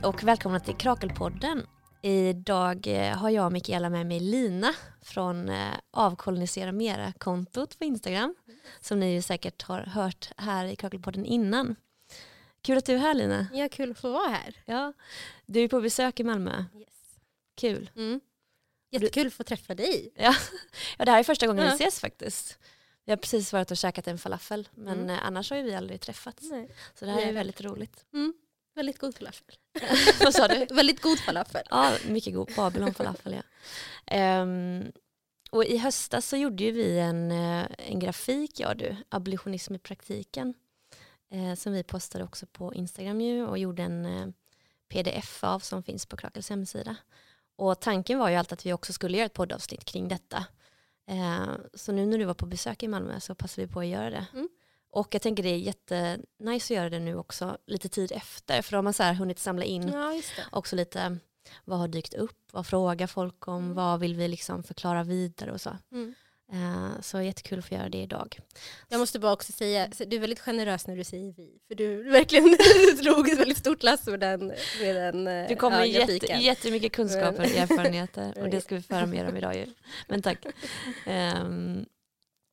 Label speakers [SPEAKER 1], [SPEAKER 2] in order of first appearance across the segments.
[SPEAKER 1] Hej och välkomna till Krakelpodden. Idag eh, har jag och Mikaela med mig Lina från eh, Avkolonisera Mera-kontot på Instagram. Som ni säkert har hört här i Krakelpodden innan. Kul att du är här Lina.
[SPEAKER 2] Ja, kul att få vara här.
[SPEAKER 1] Ja, du är på besök i Malmö.
[SPEAKER 2] Yes.
[SPEAKER 1] Kul.
[SPEAKER 2] Mm. Jättekul att få träffa dig.
[SPEAKER 1] Ja, ja det här är första gången
[SPEAKER 2] Ja.
[SPEAKER 1] vi ses faktiskt. Vi har precis varit och käkat en falafel men
[SPEAKER 2] Mm.
[SPEAKER 1] eh, annars har ju vi aldrig träffats.
[SPEAKER 2] Nej.
[SPEAKER 1] Så det här är väldigt roligt.
[SPEAKER 2] Mm. Väldigt god falafel.
[SPEAKER 1] Vad sa du?
[SPEAKER 2] Väldigt god falafel.
[SPEAKER 1] Ja, mycket god. Babylon falafel ja. Ehm, och i höstas så gjorde ju vi en, eh, en grafik, och du, abolitionism i praktiken. Eh, som vi postade också på Instagram ju och gjorde en eh, pdf av som finns på Krakels hemsida. Och tanken var ju alltid att vi också skulle göra ett poddavsnitt kring detta. Eh, så nu när du var på besök i Malmö så passade vi på att göra det.
[SPEAKER 2] Mm.
[SPEAKER 1] Och jag tänker det är jättenice att göra det nu också lite tid efter för då har man så här hunnit samla in
[SPEAKER 2] Ja,
[SPEAKER 1] också lite vad har dykt upp, vad frågar folk om,
[SPEAKER 2] Mm.
[SPEAKER 1] vad vill vi liksom förklara vidare och så.
[SPEAKER 2] Mm.
[SPEAKER 1] Eh, så jättekul att få göra det idag.
[SPEAKER 2] Jag måste bara också säga, du är väldigt generös när du säger vi. För du verkligen drog ett väldigt stort lass med den, med den eh,
[SPEAKER 1] Du kommer
[SPEAKER 2] ja,
[SPEAKER 1] med jätte, jättemycket kunskaper och erfarenheter och det ska vi föra mer om idag ju. Men tack. Ehm,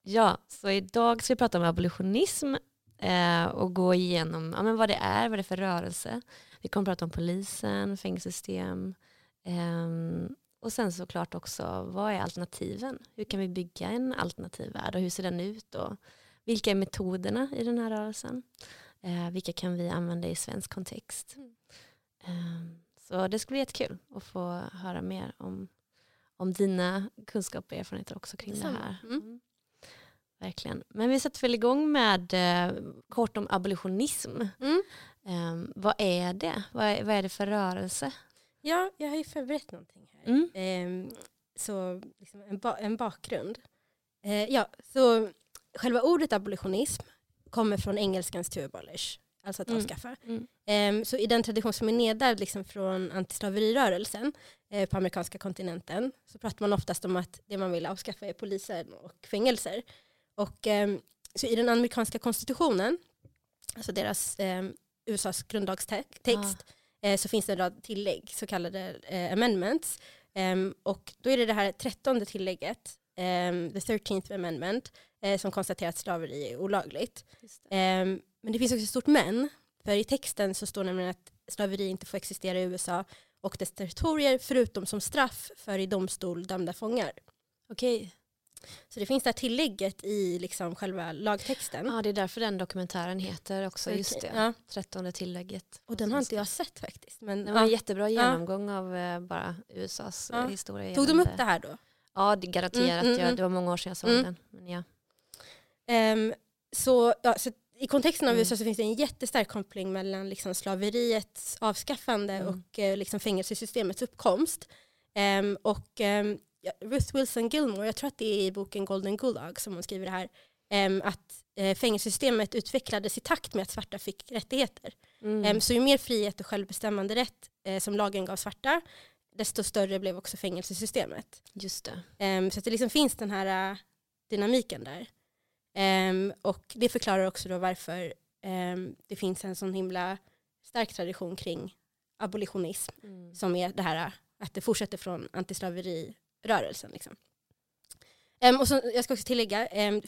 [SPEAKER 1] ja, så idag ska vi prata om abolitionism eh, och gå igenom ja, men vad det är, vad det är för rörelse. Vi kommer prata om polisen, fängelsesystem ehm, och sen såklart också vad är alternativen? Hur kan vi bygga en alternativ värld och hur ser den ut? Och vilka är metoderna i den här rörelsen? Eh, vilka kan vi använda i svensk kontext?
[SPEAKER 2] Mm.
[SPEAKER 1] Ehm, så det ska bli jättekul att få höra mer om, om dina kunskaper och erfarenheter också kring
[SPEAKER 2] Detsamma.
[SPEAKER 1] det här.
[SPEAKER 2] Mm.
[SPEAKER 1] Mm. Verkligen. Men vi sätter väl igång med eh, kort om abolitionism.
[SPEAKER 2] Mm.
[SPEAKER 1] Ehm, vad är det? Vad är, vad är det för rörelse?
[SPEAKER 2] Ja, jag har ju förberett någonting här.
[SPEAKER 1] Mm.
[SPEAKER 2] Ehm, så liksom en, ba en bakgrund. Eh, ja, så själva ordet abolitionism kommer från engelskans to abolish, alltså att
[SPEAKER 1] Mm.
[SPEAKER 2] avskaffa.
[SPEAKER 1] Mm.
[SPEAKER 2] Ehm, så i den tradition som är nedärvd liksom från antislaverirörelsen eh, på amerikanska kontinenten så pratar man oftast om att det man vill avskaffa är poliser och fängelser. Och, ehm, så i den amerikanska konstitutionen, alltså deras ehm, USAs grundlagstext, eh, så finns det en rad tillägg, så kallade eh, amendments. Ehm, och då är det det här trettonde tillägget, ehm, the 13th amendment, eh, som konstaterar att slaveri är olagligt.
[SPEAKER 1] Det.
[SPEAKER 2] Ehm, men det finns också ett stort men, för i texten så står nämligen att slaveri inte får existera i USA och dess territorier förutom som straff för i domstol dömda fångar.
[SPEAKER 1] Okej,
[SPEAKER 2] Så det finns det här tillägget i liksom själva lagtexten.
[SPEAKER 1] ja, det är därför den dokumentären heter också, just
[SPEAKER 2] Okej,
[SPEAKER 1] det.
[SPEAKER 2] Ja,
[SPEAKER 1] Trettonde tillägget.
[SPEAKER 2] och den har inte jag sett faktiskt. Men,
[SPEAKER 1] Det var en
[SPEAKER 2] ja.
[SPEAKER 1] jättebra genomgång av eh, bara USAs
[SPEAKER 2] Ja.
[SPEAKER 1] eh, historia.
[SPEAKER 2] Tog de upp det här då?
[SPEAKER 1] Ja, det garanterat.
[SPEAKER 2] Mm, mm,
[SPEAKER 1] ja,
[SPEAKER 2] mm.
[SPEAKER 1] det var många år sedan jag såg
[SPEAKER 2] Mm.
[SPEAKER 1] den. Men ja.
[SPEAKER 2] Ehm, så, ja, så I kontexten av
[SPEAKER 1] Mm.
[SPEAKER 2] USA så finns det en jättestark koppling mellan liksom slaveriets avskaffande
[SPEAKER 1] Mm.
[SPEAKER 2] och eh, liksom fängelsesystemets uppkomst. Ehm, och ja, Ruth Wilson Gilmore, jag tror att det är i boken Golden Gulag som hon skriver det här, att eh, fängelsesystemet utvecklades i takt med att svarta fick rättigheter.
[SPEAKER 1] Mm.
[SPEAKER 2] Så ju mer frihet och självbestämmande rätt eh, som lagen gav svarta, desto större blev också fängelsesystemet.
[SPEAKER 1] Just det.
[SPEAKER 2] Så att det liksom finns den här äh, dynamiken där. Och det förklarar också då varför det finns en sån himla stark tradition kring abolitionism
[SPEAKER 1] Mm.
[SPEAKER 2] som är det här att det fortsätter från antislaverirörelsen. Liksom. Ehm, och så, jag ska också tillägga, det,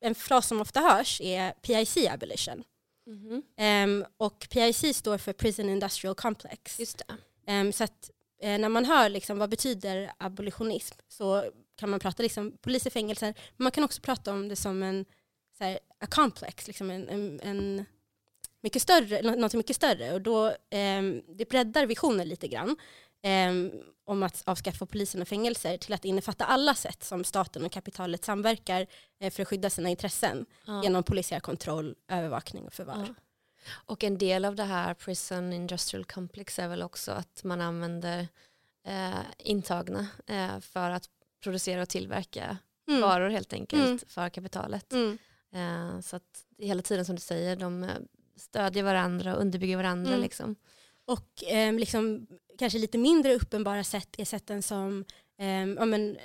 [SPEAKER 2] en fras som ofta hörs är PIC abolition.
[SPEAKER 1] Mhm.
[SPEAKER 2] Ehm, och PIC står för Prison Industrial Complex.
[SPEAKER 1] Just
[SPEAKER 2] så att eh, när man hör liksom, vad betyder abolitionism så kan man prata liksom, polis i fängelser, men man kan också prata om det som en så här, a complex, liksom en, en, en mycket större, nå- något mycket större. Och då, det breddar visionen lite grann om att avskaffa polisen och fängelser till att innefatta alla sätt som staten och kapitalet samverkar eh, för att skydda sina intressen
[SPEAKER 1] Ja.
[SPEAKER 2] genom polisiär kontroll, övervakning och förvar.
[SPEAKER 1] Ja. Och en del av det här Prison Industrial Complex är väl också att man använder eh, intagna eh, för att producera och tillverka
[SPEAKER 2] Mm.
[SPEAKER 1] varor helt enkelt
[SPEAKER 2] Mm.
[SPEAKER 1] för kapitalet.
[SPEAKER 2] Mm.
[SPEAKER 1] Eh, så att hela tiden som du säger, de eh, stödjer varandra och underbygger varandra.
[SPEAKER 2] Mm.
[SPEAKER 1] Liksom.
[SPEAKER 2] Och ehm, liksom, kanske lite mindre uppenbara sätt är sätten som, ehm, ja, men,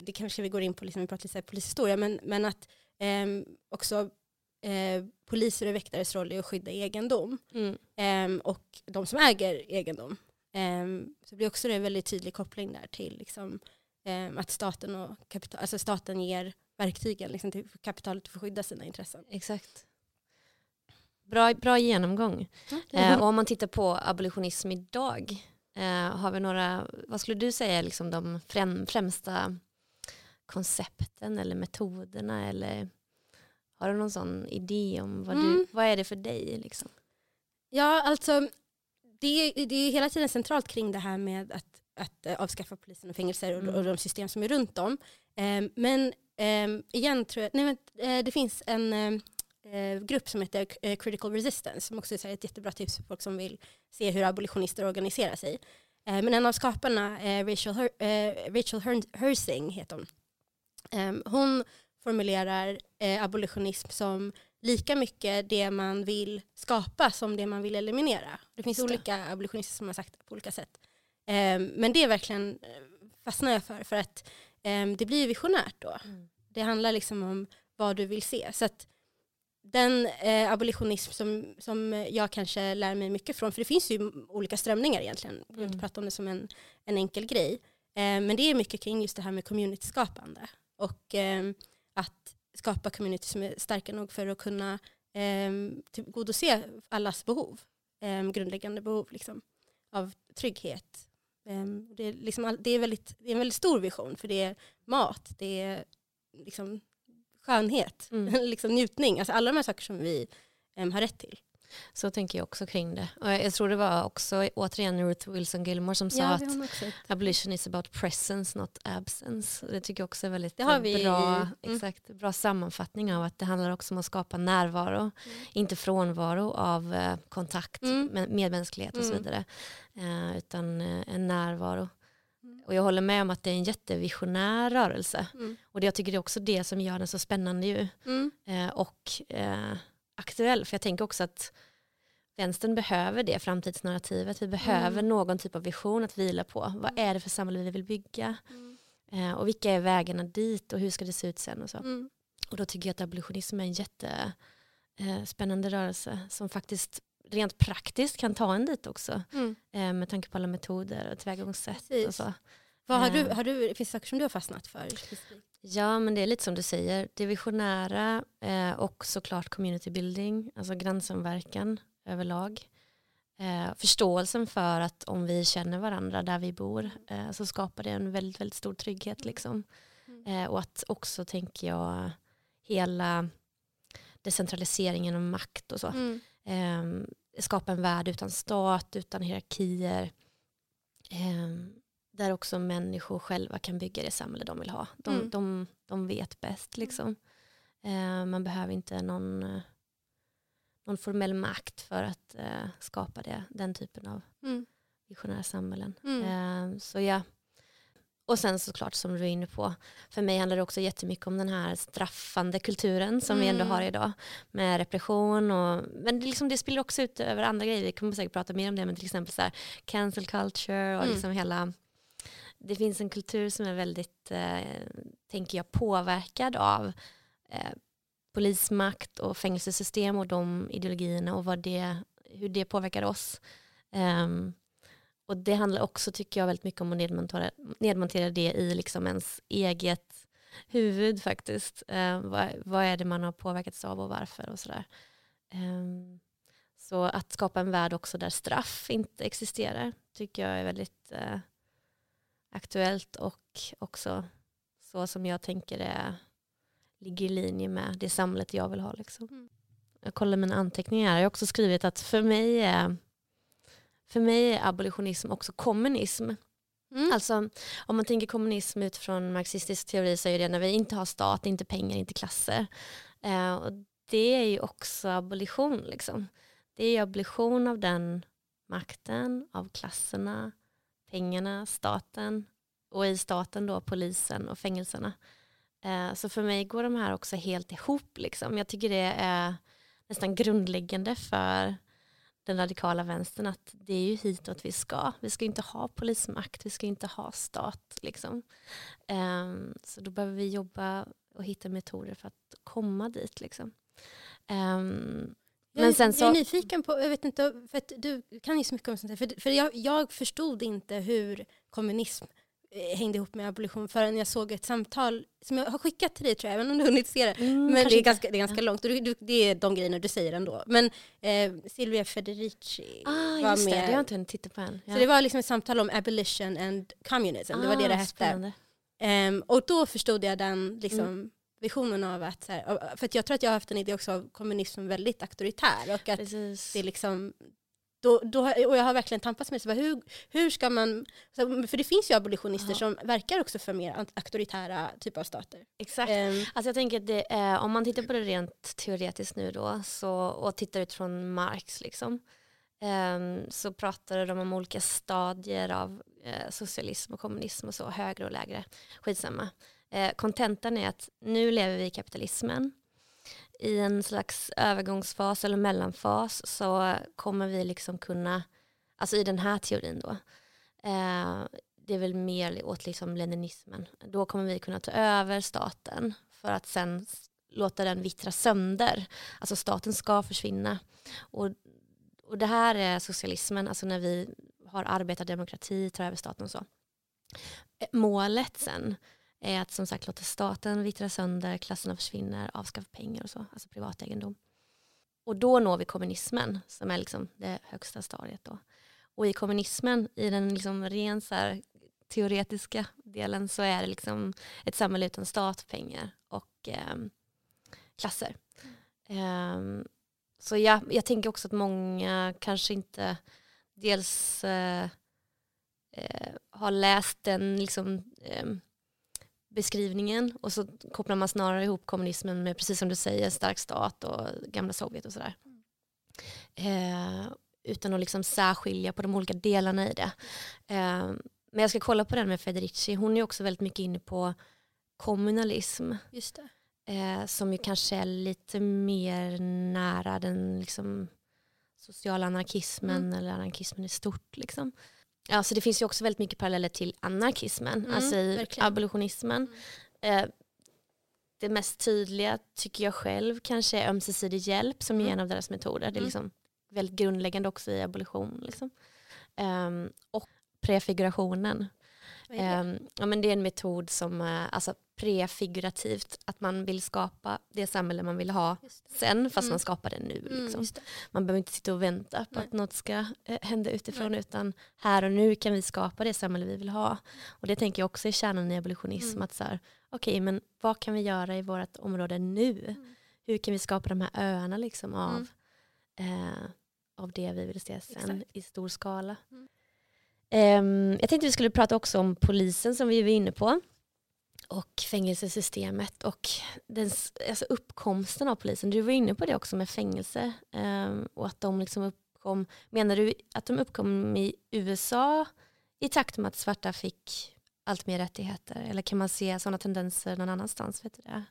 [SPEAKER 2] det kanske vi går in på, liksom, vi pratar lite polishistoria, men, men att ehm, också eh, poliser och väktares roll är att skydda egendom
[SPEAKER 1] Mm.
[SPEAKER 2] ehm, och de som äger egendom. Ehm, så blir också det en väldigt tydlig koppling där till liksom, att staten, och kapital, alltså staten ger verktygen liksom, till kapitalet för att skydda sina intressen.
[SPEAKER 1] Exakt. Bra, bra genomgång. Eh, och om man tittar på abolitionism idag, eh, har vi några, vad skulle du säga är liksom de främ, främsta koncepten eller metoderna? Eller har du någon sån idé om vad, du,
[SPEAKER 2] Mm.
[SPEAKER 1] vad är det för dig? Liksom?
[SPEAKER 2] Ja, alltså det, är- det är hela tiden centralt kring det här med att, att eh, avskaffa polisen och fängelser och,
[SPEAKER 1] Mm.
[SPEAKER 2] och de system som är runt om. Ehm, men ehm, igen tror jag, nej men, eh, det finns en eh, grupp som heter eh, Critical Resistance som också är ett jättebra tips för folk som vill se hur abolitionister organiserar sig. Eh, men en av skaparna, eh, Rachel, Her, eh, Rachel Hern- Hersing heter hon. Ehm, hon formulerar eh, abolitionism som lika mycket det man vill skapa som det man vill eliminera. Det finns
[SPEAKER 1] det.
[SPEAKER 2] olika abolitionister som har sagt det på olika sätt. Ehm, men det är verkligen fastnar jag för, för att ehm, det blir visionärt då. Det handlar liksom om vad du vill se. Så att den eh, abolitionism som, som jag kanske lär mig mycket från, för det finns ju olika strömningar egentligen, jag vill inte
[SPEAKER 1] Mm.
[SPEAKER 2] prata om det som en, en enkel grej, eh, men det är mycket kring just det här med communityskapande och eh, att skapa community som är starka nog för att kunna eh, tillgodose allas behov, eh, grundläggande behov liksom, av trygghet. Eh, det, är liksom, det, är väldigt, det är en väldigt stor vision, för det är mat, det är liksom skönhet,
[SPEAKER 1] Mm.
[SPEAKER 2] liksom njutning, alltså alla de här saker som vi em, har rätt till.
[SPEAKER 1] Så tänker jag också kring det. Och jag tror det var också återigen Ruth Wilson Gilmore som sa att
[SPEAKER 2] också.
[SPEAKER 1] abolition is about presence not absence. Det tycker jag också är väldigt
[SPEAKER 2] vi
[SPEAKER 1] bra,
[SPEAKER 2] mm.
[SPEAKER 1] exakt, bra sammanfattning av att det handlar också om att skapa närvaro, inte frånvaro av eh, kontakt,
[SPEAKER 2] Mm.
[SPEAKER 1] med medmänsklighet och så
[SPEAKER 2] Mm.
[SPEAKER 1] vidare. Eh, utan eh, en närvaro.
[SPEAKER 2] Mm.
[SPEAKER 1] Och jag håller med om att det är en jättevisionär rörelse.
[SPEAKER 2] Mm.
[SPEAKER 1] Och det, jag tycker det är också det som gör den så spännande ju.
[SPEAKER 2] Mm.
[SPEAKER 1] Eh, och eh, aktuell. För jag tänker också att vänstern behöver det framtidsnarrativet. Vi behöver
[SPEAKER 2] Mm.
[SPEAKER 1] någon typ av vision att vila på. Vad är det för samhälle vi vill bygga?
[SPEAKER 2] Mm.
[SPEAKER 1] Eh, och vilka är vägarna dit och hur ska det se ut sen? Och, så.
[SPEAKER 2] Mm.
[SPEAKER 1] och då tycker jag att abolitionism är en jättespännande eh, rörelse som faktiskt rent praktiskt kan ta en dit också.
[SPEAKER 2] Mm.
[SPEAKER 1] Eh, med tanke på alla metoder och tillvägagångssätt. Och
[SPEAKER 2] Precis.
[SPEAKER 1] så.
[SPEAKER 2] Vad har du,
[SPEAKER 1] Eh.
[SPEAKER 2] har du, finns det saker som du har fastnat för?
[SPEAKER 1] Ja, men det är lite som du säger. Det visionära eh, och såklart community building, alltså grannsamverkan överlag. Eh, förståelsen för att om vi känner varandra där vi bor eh, så skapar det en väldigt, väldigt stor trygghet. Liksom.
[SPEAKER 2] Mm.
[SPEAKER 1] Och att också, tänker jag, hela decentraliseringen av makt och så.
[SPEAKER 2] Mm.
[SPEAKER 1] Skapa en värld utan stat, utan hierarkier. Eh, där också människor själva kan bygga det samhälle de vill ha. De,
[SPEAKER 2] Mm.
[SPEAKER 1] de, de vet bäst. Liksom. Eh, man behöver inte någon, eh, någon formell makt för att eh, skapa det, den typen av
[SPEAKER 2] Mm.
[SPEAKER 1] visionära samhällen.
[SPEAKER 2] Mm.
[SPEAKER 1] Eh, så ja. Och sen såklart som du är inne på, för mig handlar det också jättemycket om den här straffande kulturen som vi ändå
[SPEAKER 2] Mm.
[SPEAKER 1] har idag. Med repression och, men det, liksom, det spiller också ut över andra grejer, vi kommer säkert prata mer om det, men till exempel så här, cancel culture och
[SPEAKER 2] Mm.
[SPEAKER 1] liksom hela, det finns en kultur som är väldigt, eh, tänker jag, påverkad av eh, polismakt och fängelsesystem och de ideologierna och vad det, hur det påverkar oss. Ehm, och det handlar också, tycker jag, väldigt mycket om att nedmontera, nedmontera det i liksom ens eget huvud faktiskt. Eh, vad, vad är det man har påverkats av och varför och sådär. Ehm, så att skapa en värld också där straff inte existerar tycker jag är väldigt eh, aktuellt och också så som jag tänker det ligger i linje med det samhället jag vill ha. Liksom.
[SPEAKER 2] Mm.
[SPEAKER 1] Jag kollar mina anteckningar. Jag har också skrivit att för mig är, för mig är abolitionism också kommunism.
[SPEAKER 2] Mm.
[SPEAKER 1] Alltså om man tänker kommunism utifrån marxistisk teori så är det när vi inte har stat, inte pengar, inte klasser. Eh, och det är ju också abolition. Liksom. Det är ju abolition av den makten, av klasserna, pengarna, staten och i staten då polisen och fängelserna. Eh, så för mig går de här också helt ihop. Liksom. Jag tycker det är nästan grundläggande för den radikala vänstern att det är ju hitåt vi ska. Vi ska inte ha polismakt, vi ska inte ha stat. Liksom. Ehm, så då behöver vi jobba och hitta metoder för att komma dit. Liksom. Um,
[SPEAKER 2] jag, men sen så, jag är nyfiken på, jag vet inte, för du kan ju så mycket om sånt här, för, för jag, jag förstod inte hur kommunism hängde ihop med abolition förrän jag såg ett samtal som jag har skickat till dig tror jag, även om du hunnit se det. Mm, men det är, ganska, det är ganska ja. långt och du, du, det är de grejerna du säger ändå. Men eh, Silvia Federici
[SPEAKER 1] ah, var med. Det, det har inte hunnit titta på än.
[SPEAKER 2] Ja. Så det var liksom ett samtal om abolition and communism, ah, det var det det hette. Um, och då förstod jag den liksom, mm visionen av att, här, för att jag tror att jag har haft en idé också av kommunism väldigt auktoritär och att Precis. det liksom då, då, och jag har verkligen tampats med det. Hur, hur ska man... För det finns ju abolitionister ja. som verkar också för mer auktoritära typer av stater.
[SPEAKER 1] Exakt. Um, alltså jag tänker att det är, om man tittar på det rent teoretiskt nu då så, och tittar utifrån Marx liksom, um, så pratar de om olika stadier av uh, socialism och kommunism och så, högre och lägre. Skitsamma. Eh, kontentan är att nu lever vi i kapitalismen. I en slags övergångsfas eller mellanfas så kommer vi liksom kunna, alltså i den här teorin då, eh, det är väl mer åt liksom leninismen, då kommer vi kunna ta över staten för att sen låta den vittra sönder. Alltså staten ska försvinna. Och, och det här är socialismen, alltså när vi har arbetardemokrati, tar över staten och så. Eh, målet sen att som sagt låta staten vittra sönder, klasserna försvinner, avskaffa pengar och så, alltså privategendom. Och då når vi kommunismen som är liksom det högsta stadiet då. Och i kommunismen, i den liksom ren så här, teoretiska delen så är det liksom ett samhälle utan stat, pengar och eh, klasser. Mm. Eh, så jag, jag tänker också att många kanske inte dels eh, eh har läst den liksom, ehm, beskrivningen och så kopplar man snarare ihop kommunismen med, precis som du säger, stark stat och gamla Sovjet och sådär. Eh, utan att liksom särskilja på de olika delarna i det. Eh, men jag ska kolla på den med Federici, hon är också väldigt mycket inne på kommunalism.
[SPEAKER 2] Just
[SPEAKER 1] eh, som ju kanske är lite mer nära den liksom, sociala anarkismen mm. eller anarkismen i stort. Liksom. Ja, så det finns ju också väldigt mycket paralleller till anarkismen, mm, alltså i verkligen. abolitionismen. Mm. Eh, det mest tydliga tycker jag själv kanske är ömsesidig hjälp som är mm. en av deras metoder. Det är mm. liksom väldigt grundläggande också i abolition. Liksom. Um, och prefigurationen. Um, ja, men det är en metod som, uh, alltså prefigurativt, att man vill skapa det samhälle man vill ha sen, fast mm. man skapar det nu. Mm, liksom. Mm, man behöver inte sitta och vänta på Nej. att något ska eh, hända utifrån, Nej. utan här och nu kan vi skapa det samhälle vi vill ha. Och det tänker jag också är kärnan i abolitionism, mm. att så här, okej, okay, men vad kan vi göra i vårt område nu? Mm. Hur kan vi skapa de här öarna liksom av, mm. eh, av det vi vill se sen Exakt. i stor skala? Um, jag tänkte vi skulle prata också om polisen som vi var inne på och fängelsesystemet och den, alltså uppkomsten av polisen. Du var inne på det också med fängelse um, och att de liksom uppkom, menar du att de uppkom i USA i takt med att svarta fick allt mer rättigheter eller kan man se sådana tendenser någon annanstans? Vet du det?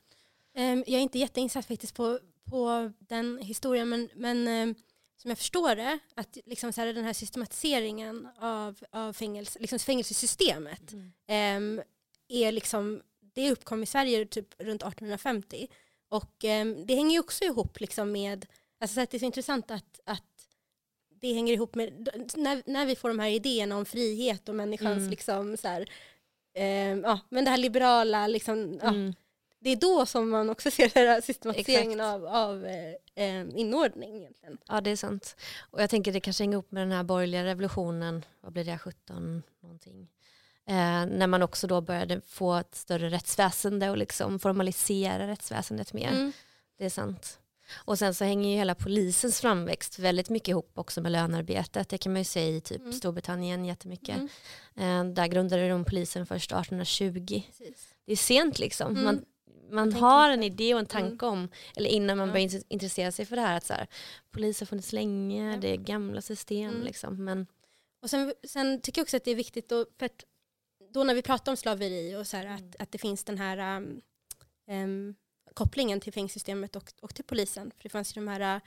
[SPEAKER 2] Um, jag är inte jätteinsatt faktiskt på, på den historien men, men um, som jag förstår det, att liksom så här, den här systematiseringen av, av fängelse, liksom fängelsesystemet mm. um, är liksom det uppkom i Sverige typ runt 1850. Och eh, det hänger ju också ihop liksom med, alltså det är så intressant att, att det hänger ihop med, när, när vi får de här idéerna om frihet och människans mm. liksom så här, eh, ja, men det här liberala, liksom, ja, mm. det är då som man också ser den här systematiseringen Exakt. av, av eh, eh, inordning. Egentligen.
[SPEAKER 1] Ja, det är sant. Och jag tänker det kanske hänger ihop med den här borgerliga revolutionen, vad blir det, 17 någonting? Eh, när man också då började få ett större rättsväsende och liksom formalisera rättsväsendet mer. Mm. Det är sant. Och sen så hänger ju hela polisens framväxt väldigt mycket ihop också med lönearbetet. Det kan man ju säga i typ mm. Storbritannien jättemycket. Mm. Eh, där grundade de polisen först 1820. Precis. Det är sent liksom. Mm. Man, man har en idé och en mm. tanke om, eller innan man ja. börjar intressera sig för det här, att så här, polis har funnits länge, det är gamla system. Mm. Liksom, men...
[SPEAKER 2] Och sen, sen, tycker jag också att det är viktigt, att, för att då när vi pratar om slaveri och så här, mm. att, att det finns den här um, um, kopplingen till fängelsesystemet och, och till polisen. För det fanns ju de här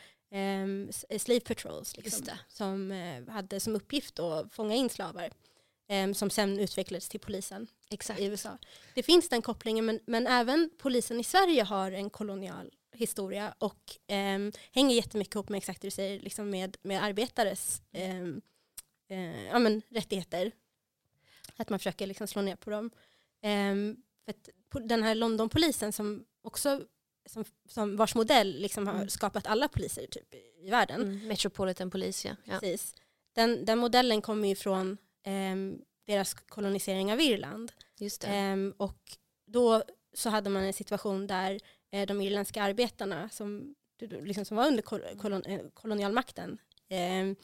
[SPEAKER 2] um, slave patrols liksom, som uh, hade som uppgift att fånga in slavar. Um, som sen utvecklades till polisen Exakt. i USA. Det finns den kopplingen men, men även polisen i Sverige har en kolonial historia och um, hänger jättemycket ihop med exakt det du säger, liksom med, med arbetares um, uh, ja, men, rättigheter. Att man försöker liksom slå ner på dem. Um, för den här Londonpolisen som också som, som vars modell liksom har mm. skapat alla poliser typ, i världen. Mm,
[SPEAKER 1] Metropolitan Police, ja.
[SPEAKER 2] Precis. Den, den modellen kommer ju från um, deras kolonisering av Irland.
[SPEAKER 1] Just um,
[SPEAKER 2] och då så hade man en situation där uh, de irländska arbetarna som, liksom, som var under kol kolon eh, kolonialmakten, um,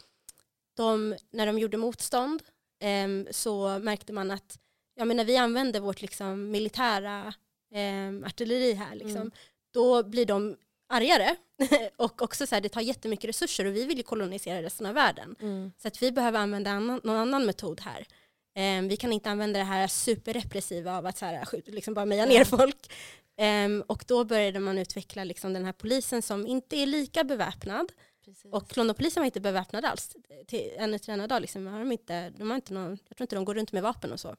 [SPEAKER 2] de, när de gjorde motstånd så märkte man att ja, men när vi använder vårt liksom, militära artilleri här, liksom, mm då blir de argare. och också så här, det tar jättemycket resurser och vi vill ju kolonisera resten av världen. Mm. Så att vi behöver använda annan, någon annan metod här. Um, vi kan inte använda det här superrepressiva av att så här, liksom bara meja ner folk. Um, och då började man utveckla liksom den här polisen som inte är lika beväpnad. Precis. Och Londonpolisen var inte beväpnad alls. Till, ännu till denna dag liksom, har de inte, de har inte någon, jag tror inte de går runt med vapen och så.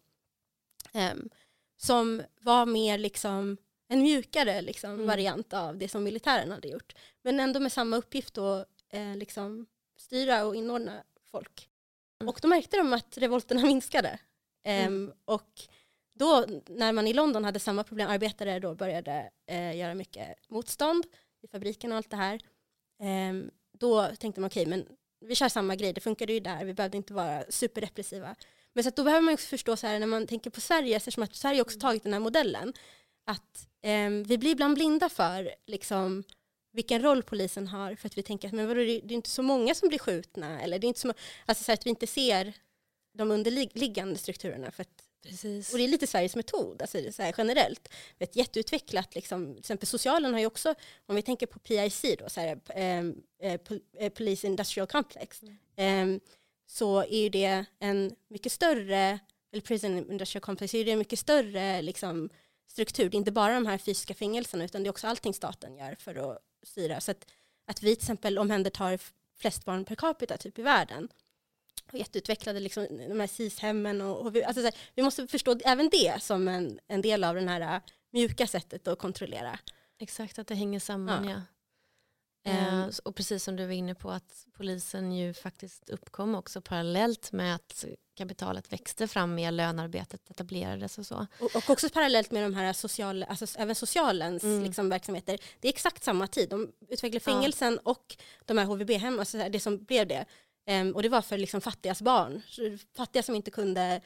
[SPEAKER 2] Um, som var mer liksom en mjukare liksom, mm. variant av det som militären hade gjort. Men ändå med samma uppgift att eh, liksom, styra och inordna folk. Mm. Och då märkte de att revolterna minskade. Mm. och då när man i London hade samma problem, arbetare då började eh, göra mycket motstånd i fabriken och allt det här. Eh, då tänkte man okej, okay, men vi kör samma grej, det funkade ju där, vi behövde inte vara superrepressiva. Men så då behöver man också förstå så här när man tänker på Sverige, eftersom att Sverige också tagit den här modellen, att eh, vi blir ibland blinda för liksom, vilken roll polisen har för att vi tänker att men vadå, det är inte så många som blir skjutna eller det är inte så, alltså, så att vi inte ser de underliggande strukturerna. För
[SPEAKER 1] Precis.
[SPEAKER 2] Och det är lite Sveriges metod, alltså så här, generellt. Ett jätteutvecklat, liksom, till exempel socialen har ju också, om vi tänker på PIC då, så här, eh, eh, Police Industrial Complex, mm. eh, så är ju det en mycket större, eller Prison Industrial Complex, är det en mycket större liksom, struktur. Det är inte bara de här fysiska fängelserna utan det är också allting staten gör för att styra. Så att, att vi till exempel omhändertar flest barn per capita typ i världen och jätteutvecklade liksom, de här SIS-hemmen. Och, och vi, alltså, här, vi måste förstå även det som en, en del av det här äh, mjuka sättet att kontrollera.
[SPEAKER 1] Exakt, att det hänger samman ja. ja. Mm. och precis som du var inne på att polisen ju faktiskt uppkom också parallellt med att kapitalet växte fram med lönearbetet etablerades och så.
[SPEAKER 2] Och, och också parallellt med de här sociala, alltså även socialens mm. liksom, verksamheter. Det är exakt samma tid. De utvecklade fängelsen ja. och de här HVB-hem, alltså det som blev det. Um, och det var för liksom, fattigas barn. Fattiga som inte kunde,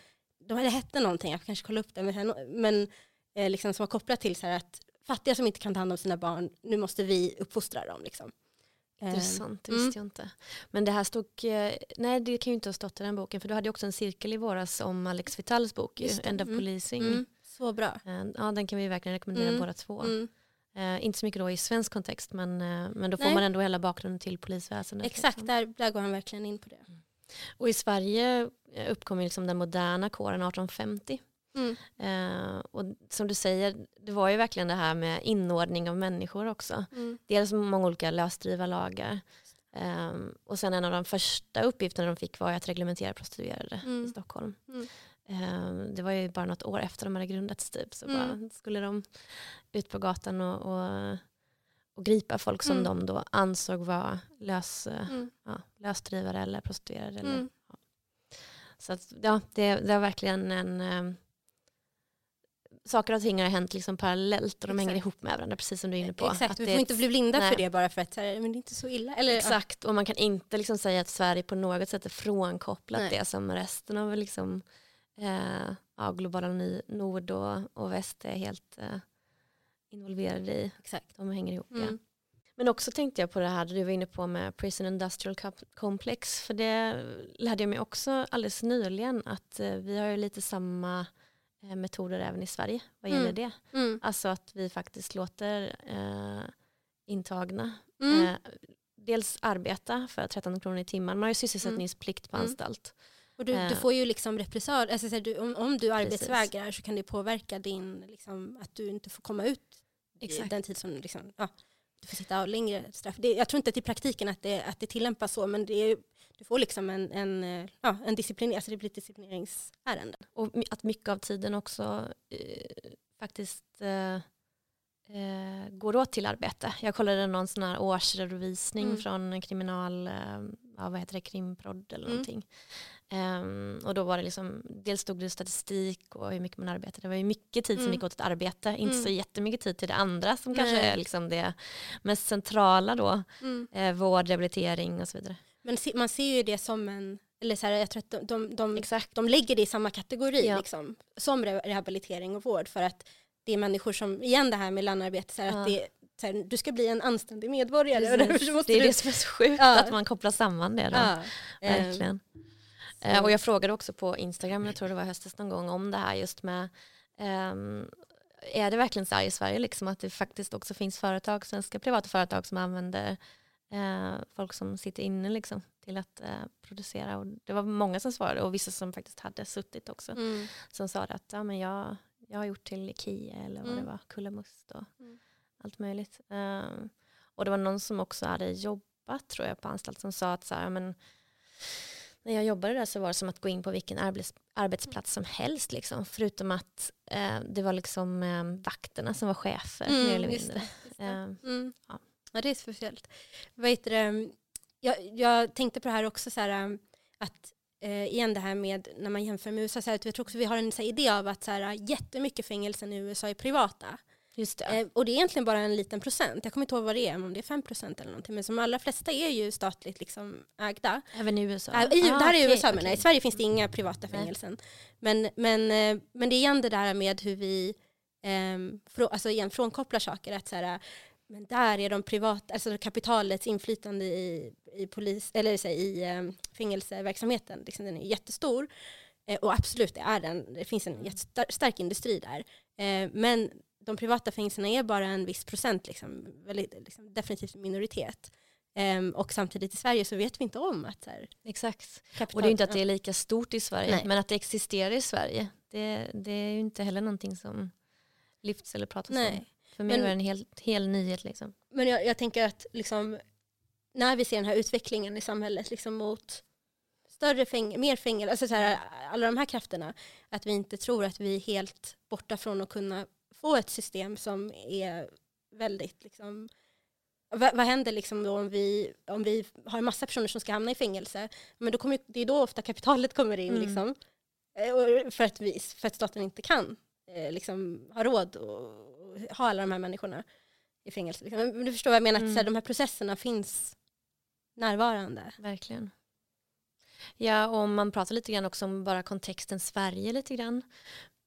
[SPEAKER 2] de hade hette någonting, jag kanske kolla upp det, men, men eh, liksom, som var kopplat till så här att fattiga som inte kan ta hand om sina barn, nu måste vi uppfostra dem. Liksom.
[SPEAKER 1] Intressant, det visste mm. jag inte. Men det här stod, eh, nej det kan ju inte ha stått i den boken för du hade ju också en cirkel i våras om Alex Vitals bok, End of mm. Policing. Mm.
[SPEAKER 2] Så bra.
[SPEAKER 1] Eh, ja den kan vi verkligen rekommendera mm. båda två. Mm. Uh, inte så mycket då i svensk kontext men, uh, men då får nej. man ändå hela bakgrunden till polisväsendet.
[SPEAKER 2] Exakt, liksom. där, där går han verkligen in på det.
[SPEAKER 1] Och i Sverige uppkom liksom den moderna kåren 1850. Mm. Uh, och som du säger, det var ju verkligen det här med inordning av människor också. Mm. Dels många olika lösdrivarlagar. Um, och sen en av de första uppgifterna de fick var att reglementera prostituerade mm. i Stockholm. Um, det var ju bara något år efter de hade grundats typ. Så bara mm. skulle de ut på gatan och, och, och gripa folk som mm. de då ansåg var lös, mm. ja, lösdrivare eller prostituerade. Eller, ja. Så att, ja, det, det var verkligen en um, saker och ting har hänt liksom parallellt och de Exakt. hänger ihop med varandra, precis som du är inne på.
[SPEAKER 2] Exakt, att vi får inte bli blinda nej. för det bara för att men det är inte så illa. Eller,
[SPEAKER 1] Exakt, och man kan inte liksom säga att Sverige på något sätt är frånkopplat nej. det som resten av liksom, eh, ja, globala nord och, och väst är helt eh, involverade i.
[SPEAKER 2] Exakt.
[SPEAKER 1] De hänger ihop. Mm. Ja. Men också tänkte jag på det här du var inne på med Prison Industrial Complex, för det lärde jag mig också alldeles nyligen att eh, vi har ju lite samma Eh, metoder även i Sverige vad gäller mm. det. Mm. Alltså att vi faktiskt låter eh, intagna mm. eh, dels arbeta för 13 kronor i timmen. Man har ju sysselsättningsplikt på mm. anstalt.
[SPEAKER 2] Och du, du, eh. får ju liksom repressalier, alltså, du, om, om du arbetsvägrar så kan det påverka din, liksom, att du inte får komma ut Exakt. den tid som liksom, ja, du får sitta av längre straff. Det, jag tror inte att i praktiken att det, att det tillämpas så, men det är du får liksom en, en, ja, en disciplin, alltså det blir ett disciplineringsärende.
[SPEAKER 1] Och att mycket av tiden också eh, faktiskt eh, eh, går åt till arbete. Jag kollade någon sån här årsredovisning
[SPEAKER 2] Mm.
[SPEAKER 1] från kriminal, eh, ja, vad heter det, krimprod eller
[SPEAKER 2] Mm.
[SPEAKER 1] någonting. Ehm, och då var det liksom, dels stod det statistik och hur mycket man arbetade. Det var ju mycket tid som
[SPEAKER 2] Mm.
[SPEAKER 1] gick åt ett arbete, inte
[SPEAKER 2] Mm.
[SPEAKER 1] så jättemycket tid till det andra som kanske
[SPEAKER 2] Nej.
[SPEAKER 1] är liksom det mest centrala då.
[SPEAKER 2] Mm.
[SPEAKER 1] Eh, vård, rehabilitering och så vidare.
[SPEAKER 2] Men man ser ju det som en, eller så här, jag tror att de, de, de,
[SPEAKER 1] Exakt.
[SPEAKER 2] de lägger det i samma kategori
[SPEAKER 1] Ja.
[SPEAKER 2] liksom, som re rehabilitering och vård för att det är människor som, igen det här med landarbete, så här,
[SPEAKER 1] Ja.
[SPEAKER 2] att det, här, du ska bli en anständig medborgare så
[SPEAKER 1] Det är
[SPEAKER 2] du...
[SPEAKER 1] det som är så sjukt,
[SPEAKER 2] Ja.
[SPEAKER 1] att man kopplar samman det. Då.
[SPEAKER 2] ja, eh,
[SPEAKER 1] Verkligen. Eh, och jag frågade också på Instagram, jag tror det var höstes någon gång, om det här just med ehm, är det verkligen så här i Sverige liksom, att det faktiskt också finns företag, svenska privata företag som använder eh, folk som sitter inne liksom, till att eh, producera. Och det var många som svarade och vissa som faktiskt hade suttit också.
[SPEAKER 2] mm,
[SPEAKER 1] Som sa att ja, men jag, jag har gjort till Ikea eller vad
[SPEAKER 2] Mm.
[SPEAKER 1] det var, Kullamust och
[SPEAKER 2] Mm.
[SPEAKER 1] Allt möjligt. Ehm, och det var någon som också hade jobbat tror jag på anstalt som sa att så här, men, när jag jobbade där så var det som att gå in på vilken arbets, arbetsplats som helst. Liksom. Förutom att eh, det var liksom eh, vakterna som var chefer
[SPEAKER 2] Mm,
[SPEAKER 1] mer eller
[SPEAKER 2] just
[SPEAKER 1] mindre.
[SPEAKER 2] just det.
[SPEAKER 1] Eh,
[SPEAKER 2] Mm.
[SPEAKER 1] ja.
[SPEAKER 2] Ja. det är speciellt. Vad heter det? Jag, jag tänkte på det här också, så här, um, att eh, igen det här med när man jämför med USA, så här, jag tror också vi har en så här, idé av att så här, jättemycket fängelsen i USA är privata.
[SPEAKER 1] Just det.
[SPEAKER 2] Eh, och det är egentligen bara en liten procent. Jag kommer inte ihåg vad det är, om det är 5 procent eller någonting. Men som allra flesta är ju statligt liksom ägda.
[SPEAKER 1] Även i USA?
[SPEAKER 2] Äh, i,
[SPEAKER 1] Ah,
[SPEAKER 2] det här är USA men
[SPEAKER 1] okej.
[SPEAKER 2] i Sverige finns det inga privata
[SPEAKER 1] Nej.
[SPEAKER 2] fängelsen. Men, men, eh, men det är igen det där med hur vi ehm, frå, alltså igen, frånkopplar saker. Att så här, men där är de privata, alltså kapitalets inflytande i, i, polis, eller så, i eh, fängelseverksamheten, liksom, den är jättestor. Eh, och absolut, det är den. Det finns en
[SPEAKER 1] Mm.
[SPEAKER 2] jättestark industri där. Men de privata fängelserna är bara en viss procent, liksom, väldigt, liksom, definitivt minoritet. Ehm, och samtidigt i Sverige så vet vi inte om att så här,
[SPEAKER 1] Exakt.
[SPEAKER 2] kapital...
[SPEAKER 1] Och det är inte att det är lika stort i Sverige,
[SPEAKER 2] Nej.
[SPEAKER 1] men att det existerar i Sverige. Det, det är ju inte heller någonting som lyfts eller pratas om.
[SPEAKER 2] Nej.
[SPEAKER 1] För mig
[SPEAKER 2] Men-
[SPEAKER 1] var det en hel, hel nyhet. Liksom.
[SPEAKER 2] Men jag, jag tänker att liksom, när vi ser den här utvecklingen i samhället liksom mot större fäng mer fängelse, alltså så här, alla de här krafterna, att vi inte tror att vi är helt borta från att kunna få ett system som är väldigt liksom, vad, vad händer liksom då om vi, om vi har en massa personer som ska hamna i fängelse? Men då kommer, det är då ofta kapitalet kommer in.
[SPEAKER 1] Mm.
[SPEAKER 2] Liksom, Eh, för, att vi, för att staten inte kan eh, liksom, ha råd att ha alla de här människorna i fängelse. Liksom. Du förstår vad jag menar, att
[SPEAKER 1] Mm.
[SPEAKER 2] så här, de här processerna finns närvarande.
[SPEAKER 1] Verkligen. Ja, och om man pratar lite grann också om bara kontexten Sverige lite grann.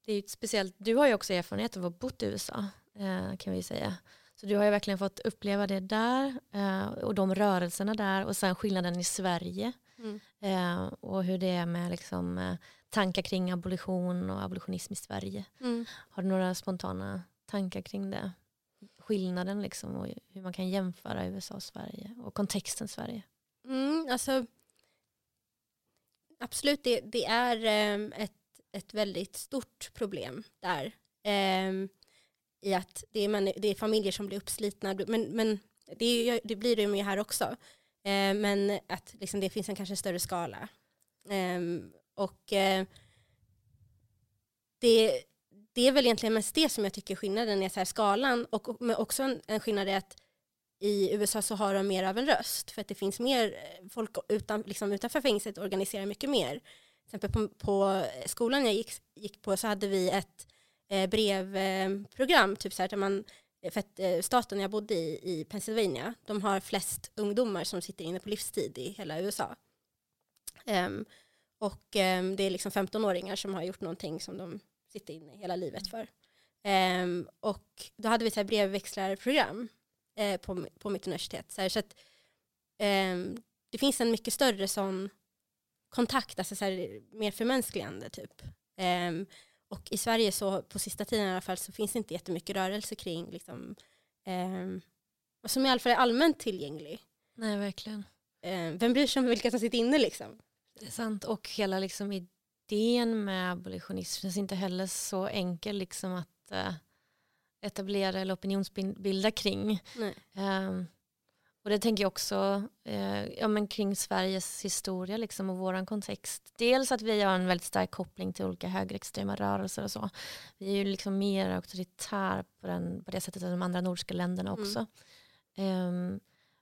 [SPEAKER 1] Det är ju speciellt, du har ju också erfarenhet av att ha bott i USA eh, kan vi säga. Så du har ju verkligen fått uppleva det där eh, och de rörelserna där och sen skillnaden i Sverige
[SPEAKER 2] Mm.
[SPEAKER 1] eh, och hur det är med liksom, tankar kring abolition och abolitionism i Sverige.
[SPEAKER 2] Mm.
[SPEAKER 1] Har du några spontana tankar kring det? Skillnaden liksom och hur man kan jämföra USA och Sverige och kontexten Sverige.
[SPEAKER 2] Mm, alltså, absolut, det, det är ett, ett väldigt stort problem där. Eh, I att det är, det är familjer som blir uppslitna. Men, men det, är det blir det ju här också. Eh, men att liksom, det finns en kanske större skala. Eh, och eh, det, det är väl egentligen mest det som jag tycker skillnaden är så här skalan. Och, och- men också en, en skillnad är att i USA så har de mer av en röst för att det finns mer eh, folk utan, liksom utanför fängelset organiserar mycket mer. Till exempel på, på skolan jag gick, gick på så hade vi ett eh, brevprogram, typ så här, där man, för att eh, staten jag bodde i, i Pennsylvania, de har flest ungdomar som sitter inne på livstid i hela USA. Um, ehm, och um, det är liksom 15-åringar som har gjort någonting som de sitter inne hela livet för. Um, och då hade vi ett så här brevväxlarprogram eh, på, på mitt universitet. Så, här, så att, det finns en mycket större sån kontakt, alltså så här, mer förmänskligande typ. Ehm, och i Sverige så på sista tiden i alla fall så finns det inte jättemycket rörelse kring liksom, och som i alla fall är allmänt tillgänglig.
[SPEAKER 1] Nej, verkligen.
[SPEAKER 2] Ehm, vem bryr sig om vilka som sitter inne liksom?
[SPEAKER 1] Det är sant. Och hela liksom idén med abolitionism känns inte heller så enkel liksom att eh, etablera eller opinionsbilda kring.
[SPEAKER 2] Nej.
[SPEAKER 1] Ehm, och det tänker jag också eh, ja, men kring Sveriges historia liksom, och vår kontext. Dels att vi har en väldigt stark koppling till olika högerextrema rörelser och så. Vi är ju liksom mer auktoritär på, den, på det sättet än de andra nordiska länderna mm. också. Mm. Eh,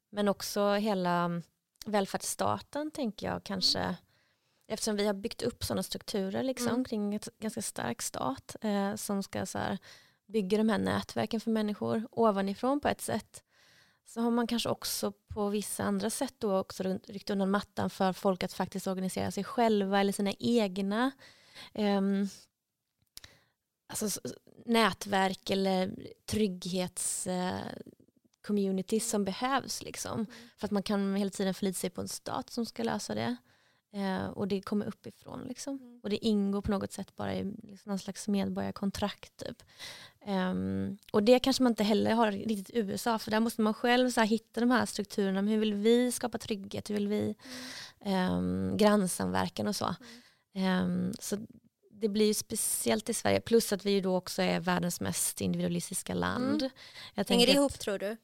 [SPEAKER 1] men också hela välfärdsstaten tänker jag kanske mm. eftersom vi har byggt upp sådana strukturer liksom, mm. kring ett ganska stark stat eh, som ska så här, bygga de här nätverken för människor ovanifrån på ett sätt så har man kanske också på vissa andra sätt då också ryckt undan mattan för folk att faktiskt organisera sig själva eller sina egna um, alltså, nätverk eller trygghetscommunities uh, som behövs. Liksom. Mm. För att man kan hela tiden förlita sig på en stat som ska lösa det. Uh, och det kommer uppifrån. Liksom. Mm. Och det ingår på något sätt bara i liksom någon slags medborgarkontrakt. Typ. Um, och det kanske man inte heller har riktigt i USA för där måste man själv så här, hitta de här strukturerna. Hur vill vi skapa trygghet? Hur vill vi um, grannsamverkan och så. Um, så det blir ju speciellt i Sverige plus att vi då också är världens mest individualistiska land. Mm.
[SPEAKER 2] Jag Hänger det ihop tror du?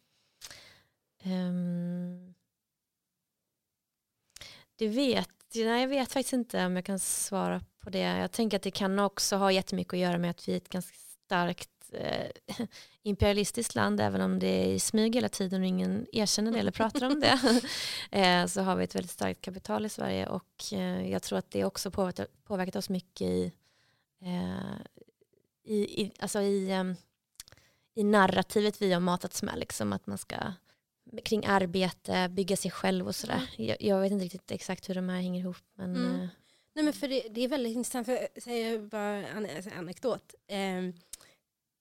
[SPEAKER 1] det vet nej, jag vet faktiskt inte om jag kan svara på det. Jag tänker att det kan också ha jättemycket att göra med att vi är ett ganska starkt eh, imperialistiskt land, även om det är i smyg hela tiden och ingen erkänner det eller pratar om det, eh, så har vi ett väldigt starkt kapital i Sverige. Och eh, jag tror att det också påverkat, påverkat oss mycket i, eh, i, i, alltså i, um, i narrativet vi har matats med, liksom, att man ska kring arbete, bygga sig själv och sådär. Mm. Jag, jag, vet inte riktigt exakt hur de här hänger ihop. Men, mm.
[SPEAKER 2] Eh, Nej, men för det, det, är väldigt intressant, för säger bara en alltså, anekdot. Um,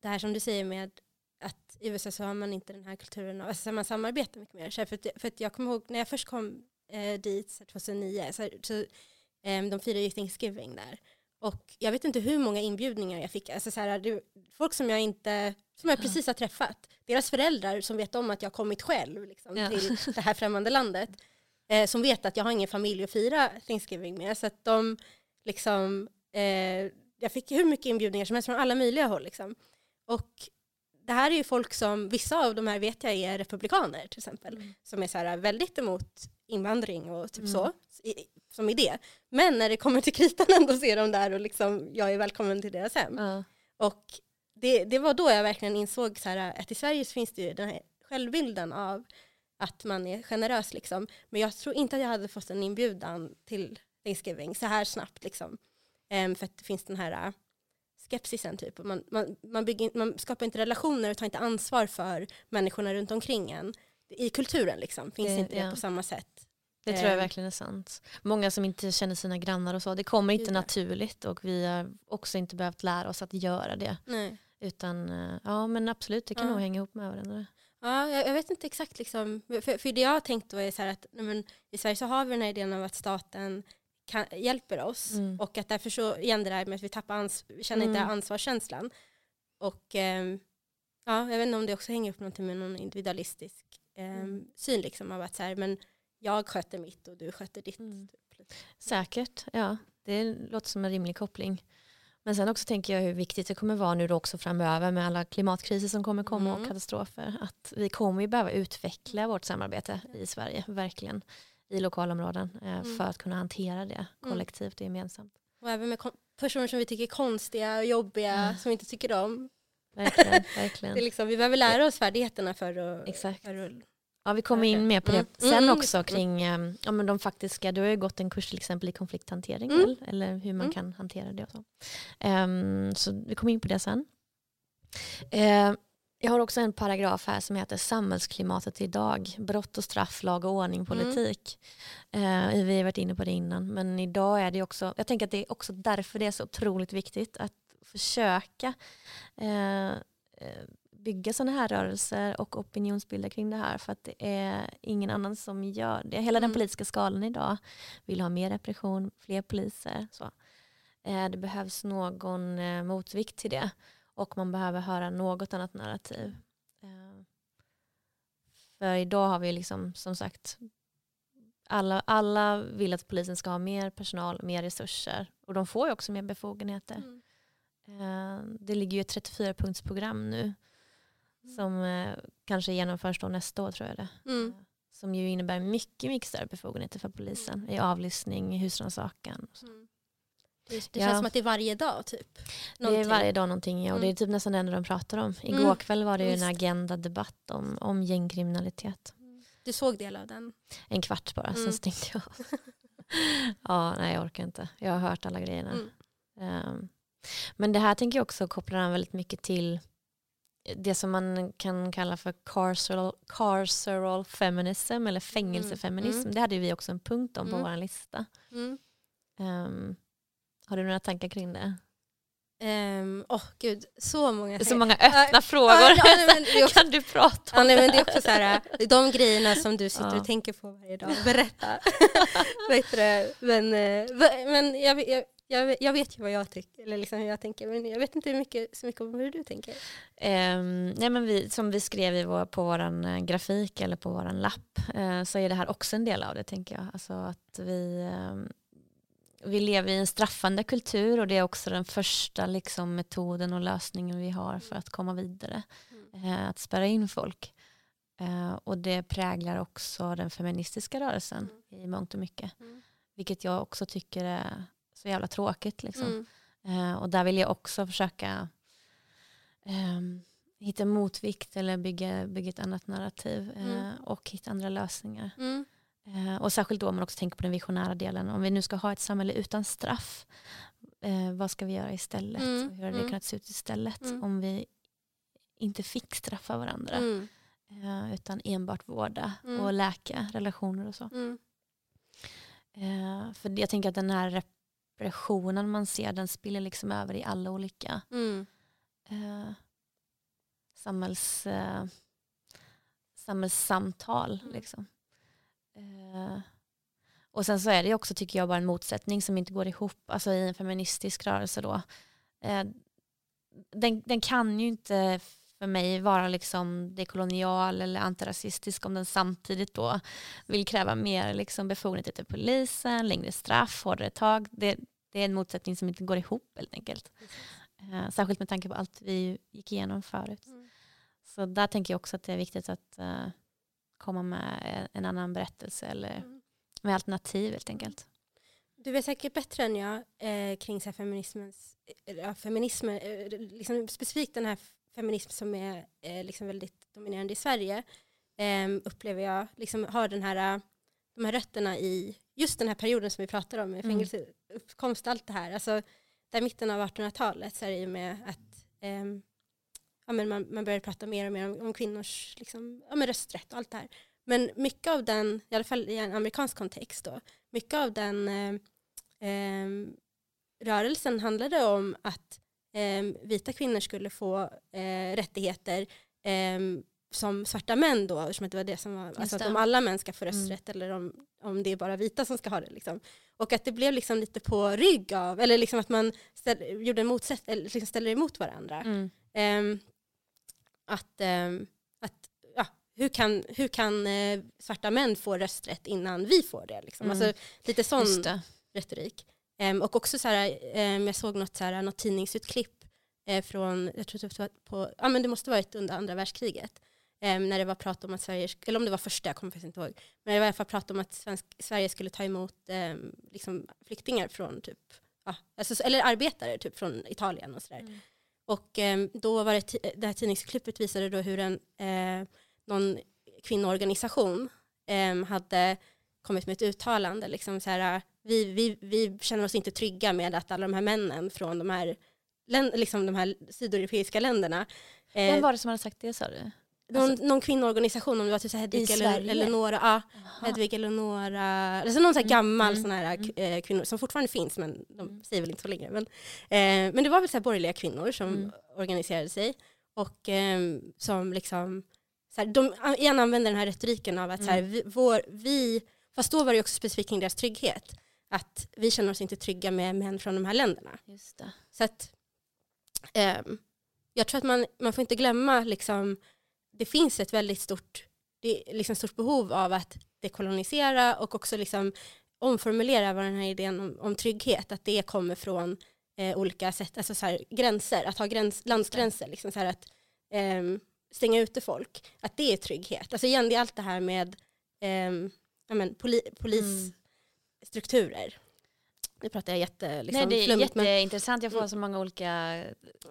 [SPEAKER 2] det här som du säger med att i USA så har man inte den här kulturen, alltså man samarbetar mycket mer. för, att, för att jag kommer ihåg när jag först kom eh, dit 2009, så, så eh, de firade ju Thanksgiving där. Och jag vet inte hur många inbjudningar jag fick. Alltså så här, det, folk som jag inte, som jag precis har träffat. Deras föräldrar som vet om att jag kommit själv liksom, ja. till det här främmande landet. Eh, som vet att jag har ingen familj att fira Thanksgiving med. Så att de liksom, eh, jag fick hur mycket inbjudningar som helst från alla möjliga håll. Liksom. Och det här är ju folk som, vissa av de här vet jag är republikaner till exempel, mm. som är så här väldigt emot invandring och typ mm. så, i, som idé. Men när det kommer till kritan ändå så är de där och liksom, jag är välkommen till deras hem. Mm. Och det, det var då jag verkligen insåg så här, att i Sverige finns det ju den här självbilden av att man är generös liksom. Men jag tror inte att jag hade fått en inbjudan till Thanksgiving så här snabbt liksom. Um, för att det finns den här skepsisen typ. Man, man, man, bygger, man skapar inte relationer och tar inte ansvar för människorna runt omkring en. I kulturen liksom, finns det, inte ja. det på samma sätt.
[SPEAKER 1] Det tror jag ehm. verkligen är sant. Många som inte känner sina grannar och så, det kommer inte naturligt och vi har också inte behövt lära oss att göra det. Nej. Utan eh, ja men absolut, det kan ja. nog hänga ihop med varandra.
[SPEAKER 2] Ja, jag, jag vet inte exakt liksom, för, för det jag har tänkt då är så här att men, i Sverige så har vi den här idén av att staten kan, hjälper oss. Mm. Och att därför så, igen det där med att vi tappar ans vi känner mm. inte ansvarskänslan. Och eh, ja, jag vet inte om det också hänger upp någonting med någon individualistisk eh, mm. syn liksom av att så här, men jag sköter mitt och du sköter ditt. Mm. Typ.
[SPEAKER 1] Säkert, ja. Det låter som en rimlig koppling. Men sen också tänker jag hur viktigt det kommer vara nu då också framöver med alla klimatkriser som kommer komma mm. och katastrofer. Att vi kommer ju behöva utveckla vårt samarbete i Sverige, verkligen i lokalområden eh, mm. för att kunna hantera det mm. kollektivt och gemensamt.
[SPEAKER 2] Och även med personer som vi tycker är konstiga och jobbiga, mm. som vi inte tycker om.
[SPEAKER 1] Verkligen, verkligen.
[SPEAKER 2] det är liksom, vi behöver lära oss färdigheterna för att...
[SPEAKER 1] Exakt. För att Ja, vi kommer in mer på det mm. sen mm. också kring ehm, ja, men de faktiska, du har ju gått en kurs till exempel i konflikthantering, mm. eller hur man mm. kan hantera det och så. Um, så vi kommer in på det sen. Uh, jag har också en paragraf här som heter samhällsklimatet idag. Brott och straff, lag och ordning, politik. Mm. Uh, vi har varit inne på det innan. Men idag är det också, jag tänker att det är också därför det är så otroligt viktigt att försöka uh, bygga sådana här rörelser och opinionsbilda kring det här för att det är ingen annan som gör det. Hela mm. den politiska skalan idag vill ha mer repression, fler poliser. Så. Uh, det behövs någon motvikt till det och man behöver höra något annat narrativ. Eh, för idag har vi liksom som sagt alla, alla vill att polisen ska ha mer personal, mer resurser och de får ju också mer befogenheter. Mm. Eh, det ligger ju ett 34-punktsprogram nu. Som eh, kanske genomförs då nästa år tror jag det. Mm. som ju innebär mycket, mycket större befogenheter för polisen i avlyssning, husrannsakan.
[SPEAKER 2] Mm. Det, det
[SPEAKER 1] Ja.
[SPEAKER 2] känns som att det är varje dag typ.
[SPEAKER 1] Det är
[SPEAKER 2] Någonting.
[SPEAKER 1] varje dag någonting ja, och det är
[SPEAKER 2] Mm.
[SPEAKER 1] typ nästan det enda de pratar om. Igår
[SPEAKER 2] Mm,
[SPEAKER 1] kväll var det ju en agenda-debatt om, om gängkriminalitet.
[SPEAKER 2] Du såg del av den?
[SPEAKER 1] En kvart bara, sen
[SPEAKER 2] Mm.
[SPEAKER 1] stängde jag ja, nej jag orkar inte. Jag har hört alla grejerna.
[SPEAKER 2] Mm.
[SPEAKER 1] Ehm, men det här tänker jag också kopplar an väldigt mycket till det som man kan kalla för carceral, carceral feminism eller fängelsefeminism.
[SPEAKER 2] Mm.
[SPEAKER 1] Det hade vi också en punkt om på
[SPEAKER 2] Mm.
[SPEAKER 1] vår lista.
[SPEAKER 2] Mm.
[SPEAKER 1] Ehm, har du några tankar kring det?
[SPEAKER 2] Ehm, Åh gud, så många
[SPEAKER 1] så många öppna
[SPEAKER 2] Ja,
[SPEAKER 1] frågor.
[SPEAKER 2] ja, nej, också-
[SPEAKER 1] kan du prata
[SPEAKER 2] Ja,
[SPEAKER 1] om
[SPEAKER 2] nej,
[SPEAKER 1] det
[SPEAKER 2] men det är också så här, de grejerna som du sitter
[SPEAKER 1] Ja.
[SPEAKER 2] och tänker på varje dag. Berätta. Men eh, men jag, jag, jag, jag vet ju vad jag tycker, eller liksom hur jag tänker, men jag vet inte hur mycket, så mycket om hur du tänker.
[SPEAKER 1] Ehm, nej men vi, som vi skrev i vår, på vår grafik eller på vår lapp eh, så är det här också en del av det tänker jag. Alltså att vi, ehm, vi lever i en straffande kultur och det är också den första liksom, metoden och lösningen vi har för att komma vidare. Eh, att spärra in folk. Eh, och det präglar också den feministiska rörelsen i mångt och mycket.
[SPEAKER 2] Mm.
[SPEAKER 1] Vilket jag också tycker är så jävla tråkigt. Liksom.
[SPEAKER 2] Mm.
[SPEAKER 1] Eh, och där vill jag också försöka ehm, hitta motvikt eller bygga, bygga ett annat narrativ eh,
[SPEAKER 2] Mm.
[SPEAKER 1] och hitta andra lösningar.
[SPEAKER 2] Mm.
[SPEAKER 1] Eh, och särskilt då om man också tänker på den visionära delen. Om vi nu ska ha ett samhälle utan straff, vad ska vi göra istället?
[SPEAKER 2] Mm,
[SPEAKER 1] Hur hade det
[SPEAKER 2] mm.
[SPEAKER 1] kunnat se ut istället
[SPEAKER 2] Mm.
[SPEAKER 1] om vi inte fick straffa varandra
[SPEAKER 2] Mm.
[SPEAKER 1] utan enbart vårda och läka relationer och så. För jag tänker att den här repressionen man ser den spiller liksom över i alla olika
[SPEAKER 2] Mm.
[SPEAKER 1] eh, samhälls, eh, samhällssamtal.
[SPEAKER 2] Mm.
[SPEAKER 1] Liksom. Eh, och sen så är det också, tycker jag, bara en motsättning som inte går ihop alltså i en feministisk rörelse. då. Eh, den, den kan ju inte för mig vara liksom dekolonial eller antirasistisk om den samtidigt då vill kräva mer liksom befogenheter till polisen, längre straff, hårdare tag. Det, det är en motsättning som inte går ihop helt enkelt. Eh, särskilt med tanke på allt vi gick igenom förut.
[SPEAKER 2] Mm.
[SPEAKER 1] Så där tänker jag också att det är viktigt att eh, komma med en, annan berättelse eller
[SPEAKER 2] Mm.
[SPEAKER 1] med alternativ helt enkelt.
[SPEAKER 2] Du vet säkert bättre än jag eh, kring så här feminismens, eh, feminismen, eh, liksom specifikt den här feminism som är eh, liksom väldigt dominerande i Sverige eh, upplever jag liksom har den här, eh, de här rötterna i just den här perioden som vi pratar om med
[SPEAKER 1] Mm.
[SPEAKER 2] fängelseuppkomst och allt det här. Alltså där mitten av 1800-talet så är det ju med att ehm, ja, men man, man börjar prata mer och mer om, om kvinnors liksom, ja, men rösträtt och allt det här. Men mycket av den, i alla fall i en amerikansk kontext då, mycket av den eh, ehm, rörelsen handlade om att ehm, vita kvinnor skulle få eh, rättigheter ehm, som svarta män då, eftersom att det var det som var, alltså att om alla män ska få
[SPEAKER 1] Mm.
[SPEAKER 2] rösträtt eller om, om det är bara vita som ska ha det. Liksom. Och att det blev liksom lite på rygg av, eller liksom att man ställ, gjorde en motsätt, eller liksom ställer emot varandra.
[SPEAKER 1] Mm.
[SPEAKER 2] Ehm, att, ehm, att ja, hur kan, hur kan eh, svarta män få rösträtt innan vi får det? Liksom?
[SPEAKER 1] Mm.
[SPEAKER 2] Alltså, lite sån
[SPEAKER 1] Just
[SPEAKER 2] retorik. Ehm, och också så här, ehm, jag såg något, så här, något tidningsutklipp eh, från, jag tror det var på, ja men det måste varit under andra världskriget. Ehm, när det var prat om att Sverige, eller om det var första, jag kommer faktiskt inte ihåg. Men det var i alla fall prat om att svensk, Sverige skulle ta emot liksom, flyktingar från typ, ja, alltså, eller arbetare typ från Italien och sådär.
[SPEAKER 1] Mm.
[SPEAKER 2] Och då var det, det här tidningsklippet visade då hur en, eh, någon kvinnoorganisation hade kommit med ett uttalande. Liksom så här, vi, vi, vi känner oss inte trygga med att alla de här männen från de här, liksom de här sydeuropeiska länderna
[SPEAKER 1] Vem
[SPEAKER 2] eh,
[SPEAKER 1] var det som hade sagt det sa du?
[SPEAKER 2] någon,
[SPEAKER 1] alltså-
[SPEAKER 2] någon kvinnoorganisation, om det var typ Hedvig eller? Eleonora, ja. Hedvig Eleonora, alltså någon så här
[SPEAKER 1] Mm,
[SPEAKER 2] gammal
[SPEAKER 1] mm,
[SPEAKER 2] sån här
[SPEAKER 1] mm.
[SPEAKER 2] eh, kvinnor som fortfarande finns men de
[SPEAKER 1] Mm.
[SPEAKER 2] säger väl inte så längre. Men, eh, men det var väl så borgerliga kvinnor som
[SPEAKER 1] Mm.
[SPEAKER 2] organiserade sig och eh, som liksom, så här, de igen använder den här retoriken av att så här,
[SPEAKER 1] Mm.
[SPEAKER 2] vi, vår, vi, fast då var det också specifikt kring deras trygghet, att vi känner oss inte trygga med män från de här länderna.
[SPEAKER 1] Just det.
[SPEAKER 2] Så att ehm, jag tror att man, man får inte glömma liksom, det finns ett väldigt stort, det är liksom stort behov av att dekolonisera och också liksom omformulera vad den här idén om, om trygghet, att det kommer från eh, olika sätt, alltså så här, gränser, att ha gräns, landsgränser, liksom så här att ehm, stänga ute folk, att det är trygghet. Alltså igen, det är allt det här med ja, men, poli, polisstrukturer. Nu pratar jag jätte, liksom,
[SPEAKER 1] Nej, det är
[SPEAKER 2] men-
[SPEAKER 1] jätteintressant. Jag får
[SPEAKER 2] Mm.
[SPEAKER 1] så många olika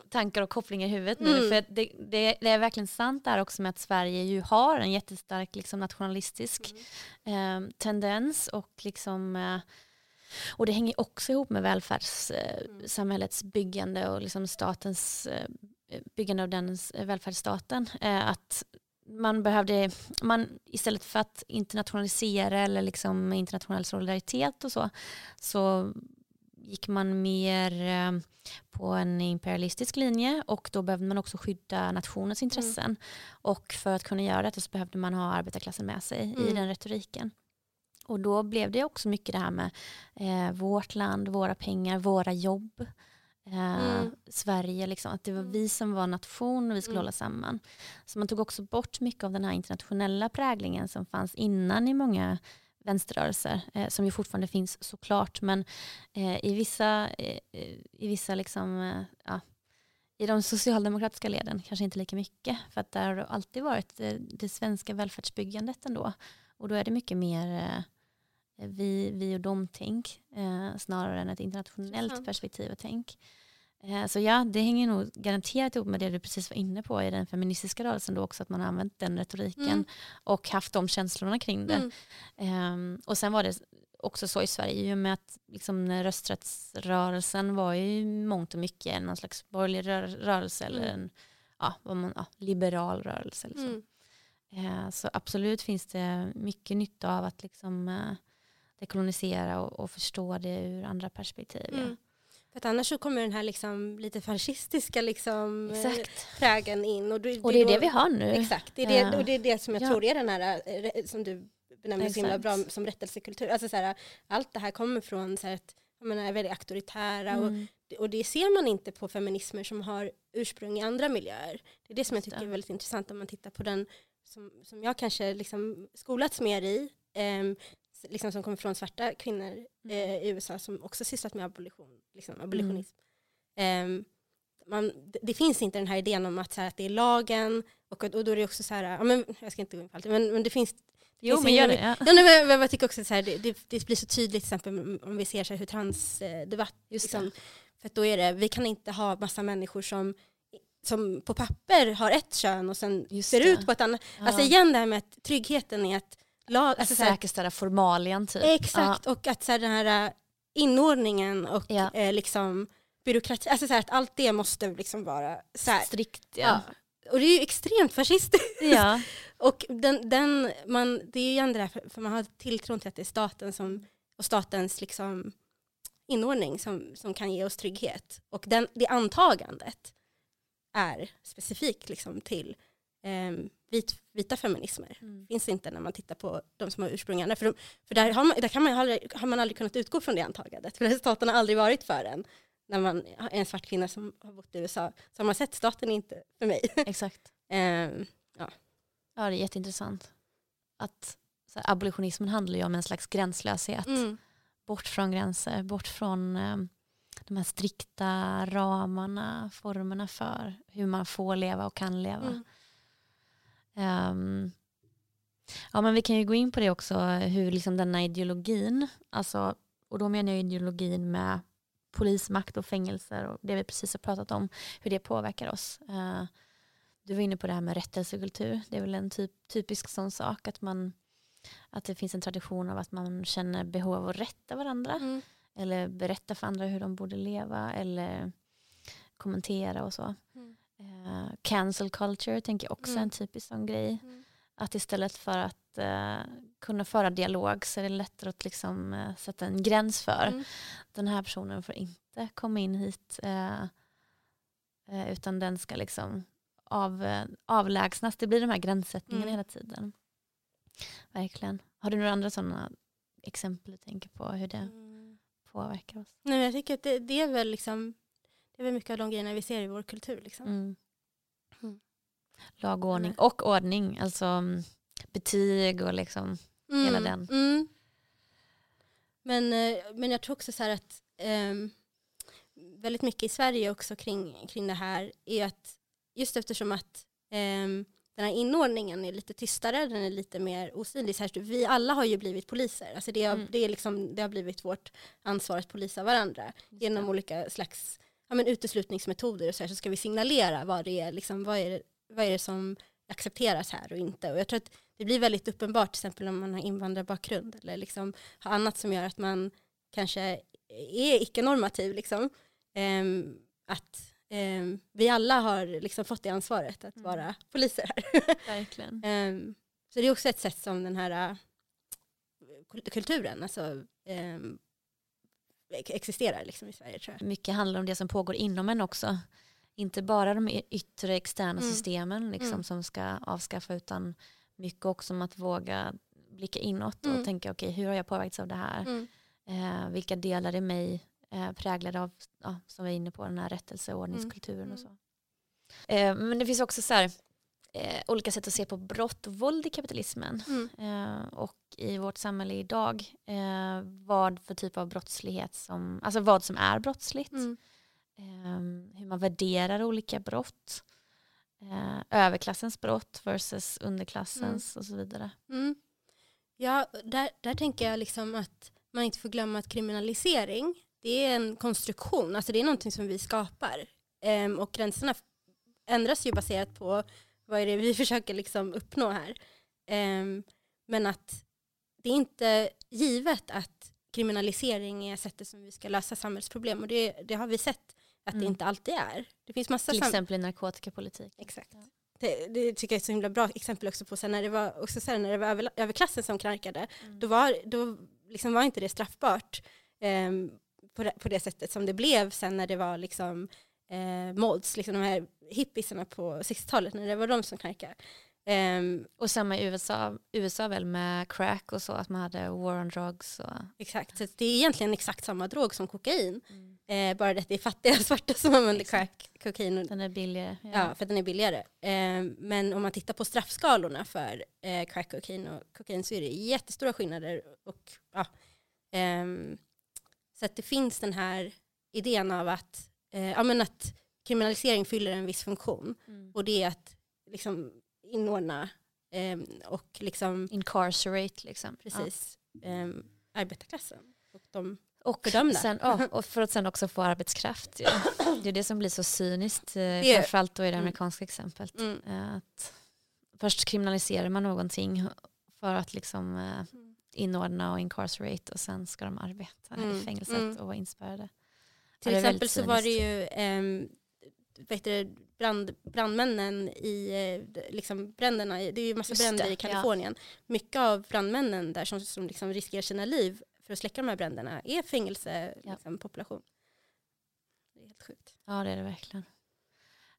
[SPEAKER 1] tankar och kopplingar i huvudet nu.
[SPEAKER 2] Mm.
[SPEAKER 1] För det, det, det är verkligen sant där också med att Sverige ju har en jättestark liksom, nationalistisk
[SPEAKER 2] Mm.
[SPEAKER 1] eh, tendens. Och, liksom, eh, och det hänger också ihop med välfärdssamhällets byggande och liksom statens eh, byggande av den eh, välfärdsstaten. Eh, att man behövde, man, istället för att internationalisera eller liksom internationell solidaritet och så, så gick man mer eh, på en imperialistisk linje och då behövde man också skydda nationens intressen. Och för att kunna göra detta så behövde man ha arbetarklassen med sig i
[SPEAKER 2] Mm.
[SPEAKER 1] den retoriken. Och då blev det också mycket det här med eh, vårt land, våra pengar, våra jobb. Eh,
[SPEAKER 2] Mm.
[SPEAKER 1] Sverige, liksom, att det var
[SPEAKER 2] Mm.
[SPEAKER 1] vi som var nation och vi skulle
[SPEAKER 2] Mm.
[SPEAKER 1] hålla samman. Så man tog också bort mycket av den här internationella präglingen som fanns innan i många vänsterrörelser, eh, som ju fortfarande finns såklart, men eh, i vissa, eh, i vissa liksom, eh, ja, i de socialdemokratiska leden kanske inte lika mycket, för att där har det alltid varit eh, det svenska välfärdsbyggandet ändå. Och då är det mycket mer eh, vi, vi och dem-tänk eh, snarare än ett internationellt
[SPEAKER 2] Intressant.
[SPEAKER 1] perspektiv och tänk. Eh, så ja, det hänger nog garanterat ihop med det du precis var inne på i den feministiska rörelsen då också, att man har använt den retoriken
[SPEAKER 2] Mm.
[SPEAKER 1] och haft de känslorna kring det.
[SPEAKER 2] Mm.
[SPEAKER 1] Ehm, och sen var det också så i Sverige, i och med att liksom, rösträttsrörelsen var ju mångt och mycket någon slags borgerlig rör, rörelse eller
[SPEAKER 2] Mm.
[SPEAKER 1] en ja, vad man, ja, liberal rörelse. Eller så.
[SPEAKER 2] Mm.
[SPEAKER 1] Eh, så absolut finns det mycket nytta av att liksom, eh, dekolonisera och, och förstå det ur andra perspektiv. ja.
[SPEAKER 2] Mm. För att annars så kommer den här liksom lite fascistiska liksom, eh, prägen in. Och,
[SPEAKER 1] Och det är det vi har nu.
[SPEAKER 2] Exakt, det är det,
[SPEAKER 1] Ja.
[SPEAKER 2] och det är det som jag
[SPEAKER 1] Ja.
[SPEAKER 2] tror är den här, eh, som du benämner så himla bra, som rättelsekultur. Alltså så här, allt det här kommer från så här, att, jag menar, väldigt auktoritära och,
[SPEAKER 1] Mm.
[SPEAKER 2] och det ser man inte på feminismer som har ursprung i andra miljöer. Det är det som jag tycker
[SPEAKER 1] det.
[SPEAKER 2] är väldigt intressant om man tittar på den som, som jag kanske liksom skolats mer i, s- liksom som kommer från svarta kvinnor
[SPEAKER 1] Mm.
[SPEAKER 2] eh, i USA som också sysslat med abolition, liksom, abolitionism. Ehm, man, det, finns inte den här idén om att, så här, att det är lagen och, och då är det också så här, ja, men, jag ska inte gå in på allt, men, men det finns
[SPEAKER 1] Jo,
[SPEAKER 2] finns
[SPEAKER 1] men gör det. Ja.
[SPEAKER 2] Ja, nej, men, jag tycker också så här, det, det, blir så tydligt till exempel om vi ser så här hur transdebatt,
[SPEAKER 1] Just
[SPEAKER 2] liksom, för att då är det, vi kan inte ha massa människor som, som på papper har ett kön och sen
[SPEAKER 1] Just
[SPEAKER 2] ser
[SPEAKER 1] det.
[SPEAKER 2] ut på ett annat.
[SPEAKER 1] Ja.
[SPEAKER 2] Alltså igen det här med att tryggheten är att lag, alltså, så här,
[SPEAKER 1] Säkerställa formalian typ.
[SPEAKER 2] exakt och att så här, den här äh, inordningen och
[SPEAKER 1] Ja.
[SPEAKER 2] eh, liksom byråkrati, alltså så här, att allt det måste liksom vara så
[SPEAKER 1] Ja.
[SPEAKER 2] här.
[SPEAKER 1] Strikt
[SPEAKER 2] Ja.
[SPEAKER 1] ja.
[SPEAKER 2] Och det är ju extremt fascistiskt.
[SPEAKER 1] ja.
[SPEAKER 2] Och den, den, man, det är ju igen det för, för man har tilltron till att det är staten som, och statens liksom inordning som, som kan ge oss trygghet. Och den, det antagandet är specifikt liksom till eh, vit, vita feminismer.
[SPEAKER 1] Mm.
[SPEAKER 2] finns inte när man tittar på de som har ursprungliga. För, de, för där, har man, där kan man, aldrig, har man aldrig kunnat utgå från det antagandet. För staten har aldrig varit för en. När man är en svart kvinna som har bott i USA så har man sett staten inte för mig.
[SPEAKER 1] Exakt.
[SPEAKER 2] Ehm,
[SPEAKER 1] Ja, det är jätteintressant. Att här, abolitionismen handlar ju om en slags gränslöshet.
[SPEAKER 2] mm.
[SPEAKER 1] Bort från gränser, bort från eh, de här strikta ramarna, formerna för hur man får leva och kan leva.
[SPEAKER 2] Mm.
[SPEAKER 1] Ehm, ja, men vi kan ju gå in på det också, hur liksom denna ideologin, alltså, och då menar jag ideologin med polismakt och fängelser och det vi precis har pratat om, hur det påverkar oss. Eh, du var inne på det här med rättelsekultur, det är väl en typ, typisk sån sak, att, man, att det finns en tradition av att man känner behov av att rätta varandra,
[SPEAKER 2] Mm.
[SPEAKER 1] eller berätta för andra hur de borde leva, eller kommentera och så.
[SPEAKER 2] Mm.
[SPEAKER 1] Eh, cancel culture tänker jag också är
[SPEAKER 2] Mm.
[SPEAKER 1] en typisk sån grej.
[SPEAKER 2] Mm.
[SPEAKER 1] Att istället för att eh, kunna föra dialog så är det lättare att liksom, eh, sätta en gräns för.
[SPEAKER 2] Mm.
[SPEAKER 1] Den här personen får inte komma in hit utan den ska liksom av, avlägsnas. Det blir de här gränssättningarna
[SPEAKER 2] Mm.
[SPEAKER 1] hela tiden. Verkligen. Har du några andra sådana exempel du tänker på hur det
[SPEAKER 2] Mm.
[SPEAKER 1] påverkar oss?
[SPEAKER 2] Nej, men jag tycker att det, det är väl liksom det är väl mycket av de grejerna vi ser i vår kultur. Liksom.
[SPEAKER 1] Mm. Lag och ordning.
[SPEAKER 2] Mm.
[SPEAKER 1] Och ordning, alltså mm, betyg och liksom hela den.
[SPEAKER 2] Mm. Men, eh, men jag tror också så här att ehm, väldigt mycket i Sverige också kring, kring det här är att just eftersom att ehm, den här inordningen är lite tystare, den är lite mer osynlig. Så här, vi alla har ju blivit poliser. Alltså det, har,
[SPEAKER 1] Mm.
[SPEAKER 2] det, är liksom, det har blivit vårt ansvar att polisa varandra. Genom olika slags ja, men uteslutningsmetoder och så, här, så ska vi signalera vad det är, liksom, vad är vad är det som accepteras här och inte. Och jag tror att det blir väldigt uppenbart till exempel om man har invandrarbakgrund eller liksom har annat som gör att man kanske är icke-normativ. Liksom. Ehm, att ehm, vi alla har liksom fått det ansvaret att
[SPEAKER 1] Mm.
[SPEAKER 2] vara poliser här.
[SPEAKER 1] Verkligen.
[SPEAKER 2] Ehm, så det är också ett sätt som den här kul- kulturen alltså, ex- existerar liksom i Sverige tror jag.
[SPEAKER 1] Mycket handlar om det som pågår inom en också. Inte bara de yttre externa
[SPEAKER 2] Mm.
[SPEAKER 1] systemen liksom,
[SPEAKER 2] Mm.
[SPEAKER 1] som ska avskaffa utan mycket också om att våga blicka inåt och
[SPEAKER 2] Mm.
[SPEAKER 1] tänka okej hur har jag påverkats av det här? Eh, vilka delar i mig eh, präglade av, ja, som vi är inne på, den här rättelse och ordningskulturen och så. Eh, men det finns också så här, eh, olika sätt att se på brott och våld i kapitalismen.
[SPEAKER 2] Mm.
[SPEAKER 1] Eh, och i vårt samhälle idag, eh, vad för typ av brottslighet som, alltså vad som är brottsligt.
[SPEAKER 2] Mm.
[SPEAKER 1] Eh, hur man värderar olika brott. Eh, överklassens brott versus underklassens och så vidare.
[SPEAKER 2] Mm. Ja, där, där tänker jag liksom att man inte får glömma att kriminalisering, det är en konstruktion, alltså det är någonting som vi skapar. Ehm, och gränserna ändras ju baserat på vad är det vi försöker liksom uppnå här. Ehm, men att det är inte givet att kriminalisering är sättet som vi ska lösa samhällsproblem och det, det har vi sett att det
[SPEAKER 1] Mm.
[SPEAKER 2] inte alltid är. Det finns massa
[SPEAKER 1] Till exempel i narkotikapolitik.
[SPEAKER 2] Exakt.
[SPEAKER 1] Ja.
[SPEAKER 2] Det, det tycker jag är ett så himla bra exempel också på när det var, också sen när det var över, överklassen som knarkade.
[SPEAKER 1] Mm.
[SPEAKER 2] Då var, då liksom var inte det straffbart ehm, på, det, på det sättet som det blev sen när det var liksom, eh, mods, liksom de här hippiesarna på 60-talet när det var de som knarkade. Ehm,
[SPEAKER 1] Och samma i USA, USA väl med crack och så, att man hade war on drugs. Och,
[SPEAKER 2] exakt, så det är egentligen exakt samma drog som kokain. Eh, bara det att det är fattiga svarta som använder crack, kokain och
[SPEAKER 1] Den är billigare.
[SPEAKER 2] Ja, för att den är billigare. Eh, men om man tittar på straffskalorna för eh, crack kokain och kokain så är det jättestora skillnader. Och, ja, ehm, så att det finns den här idén av att, eh, ja, men att kriminalisering fyller en viss funktion.
[SPEAKER 1] Mm.
[SPEAKER 2] Och det är att liksom, inordna ehm, och liksom,
[SPEAKER 1] Incarcerate liksom. Ja.
[SPEAKER 2] precis ehm, arbetarklassen. Och de,
[SPEAKER 1] Och,
[SPEAKER 2] Bedömda.
[SPEAKER 1] sen, ja, och för att sen också få arbetskraft. Ja. Det är det som blir så cyniskt, eh,
[SPEAKER 2] är-
[SPEAKER 1] framförallt då i det
[SPEAKER 2] Mm.
[SPEAKER 1] amerikanska exemplet.
[SPEAKER 2] mm,
[SPEAKER 1] Eh, Att först kriminaliserar man någonting för att liksom eh, inordna och incarcerate och sen ska de arbeta i
[SPEAKER 2] Mm,
[SPEAKER 1] fängelset
[SPEAKER 2] mm.
[SPEAKER 1] och vara inspärrade.
[SPEAKER 2] Till exempel så var det ju du, brand, brandmännen i eh, liksom bränderna, i- det är ju massa
[SPEAKER 1] Just
[SPEAKER 2] bränder
[SPEAKER 1] det,
[SPEAKER 2] i
[SPEAKER 1] ja.
[SPEAKER 2] Kalifornien. Mycket av brandmännen där som, som liksom riskerar sina liv för att släcka de här bränderna är fängelsepopulation.
[SPEAKER 1] Ja.
[SPEAKER 2] Liksom, population. det är helt sjukt.
[SPEAKER 1] Ja det är det verkligen.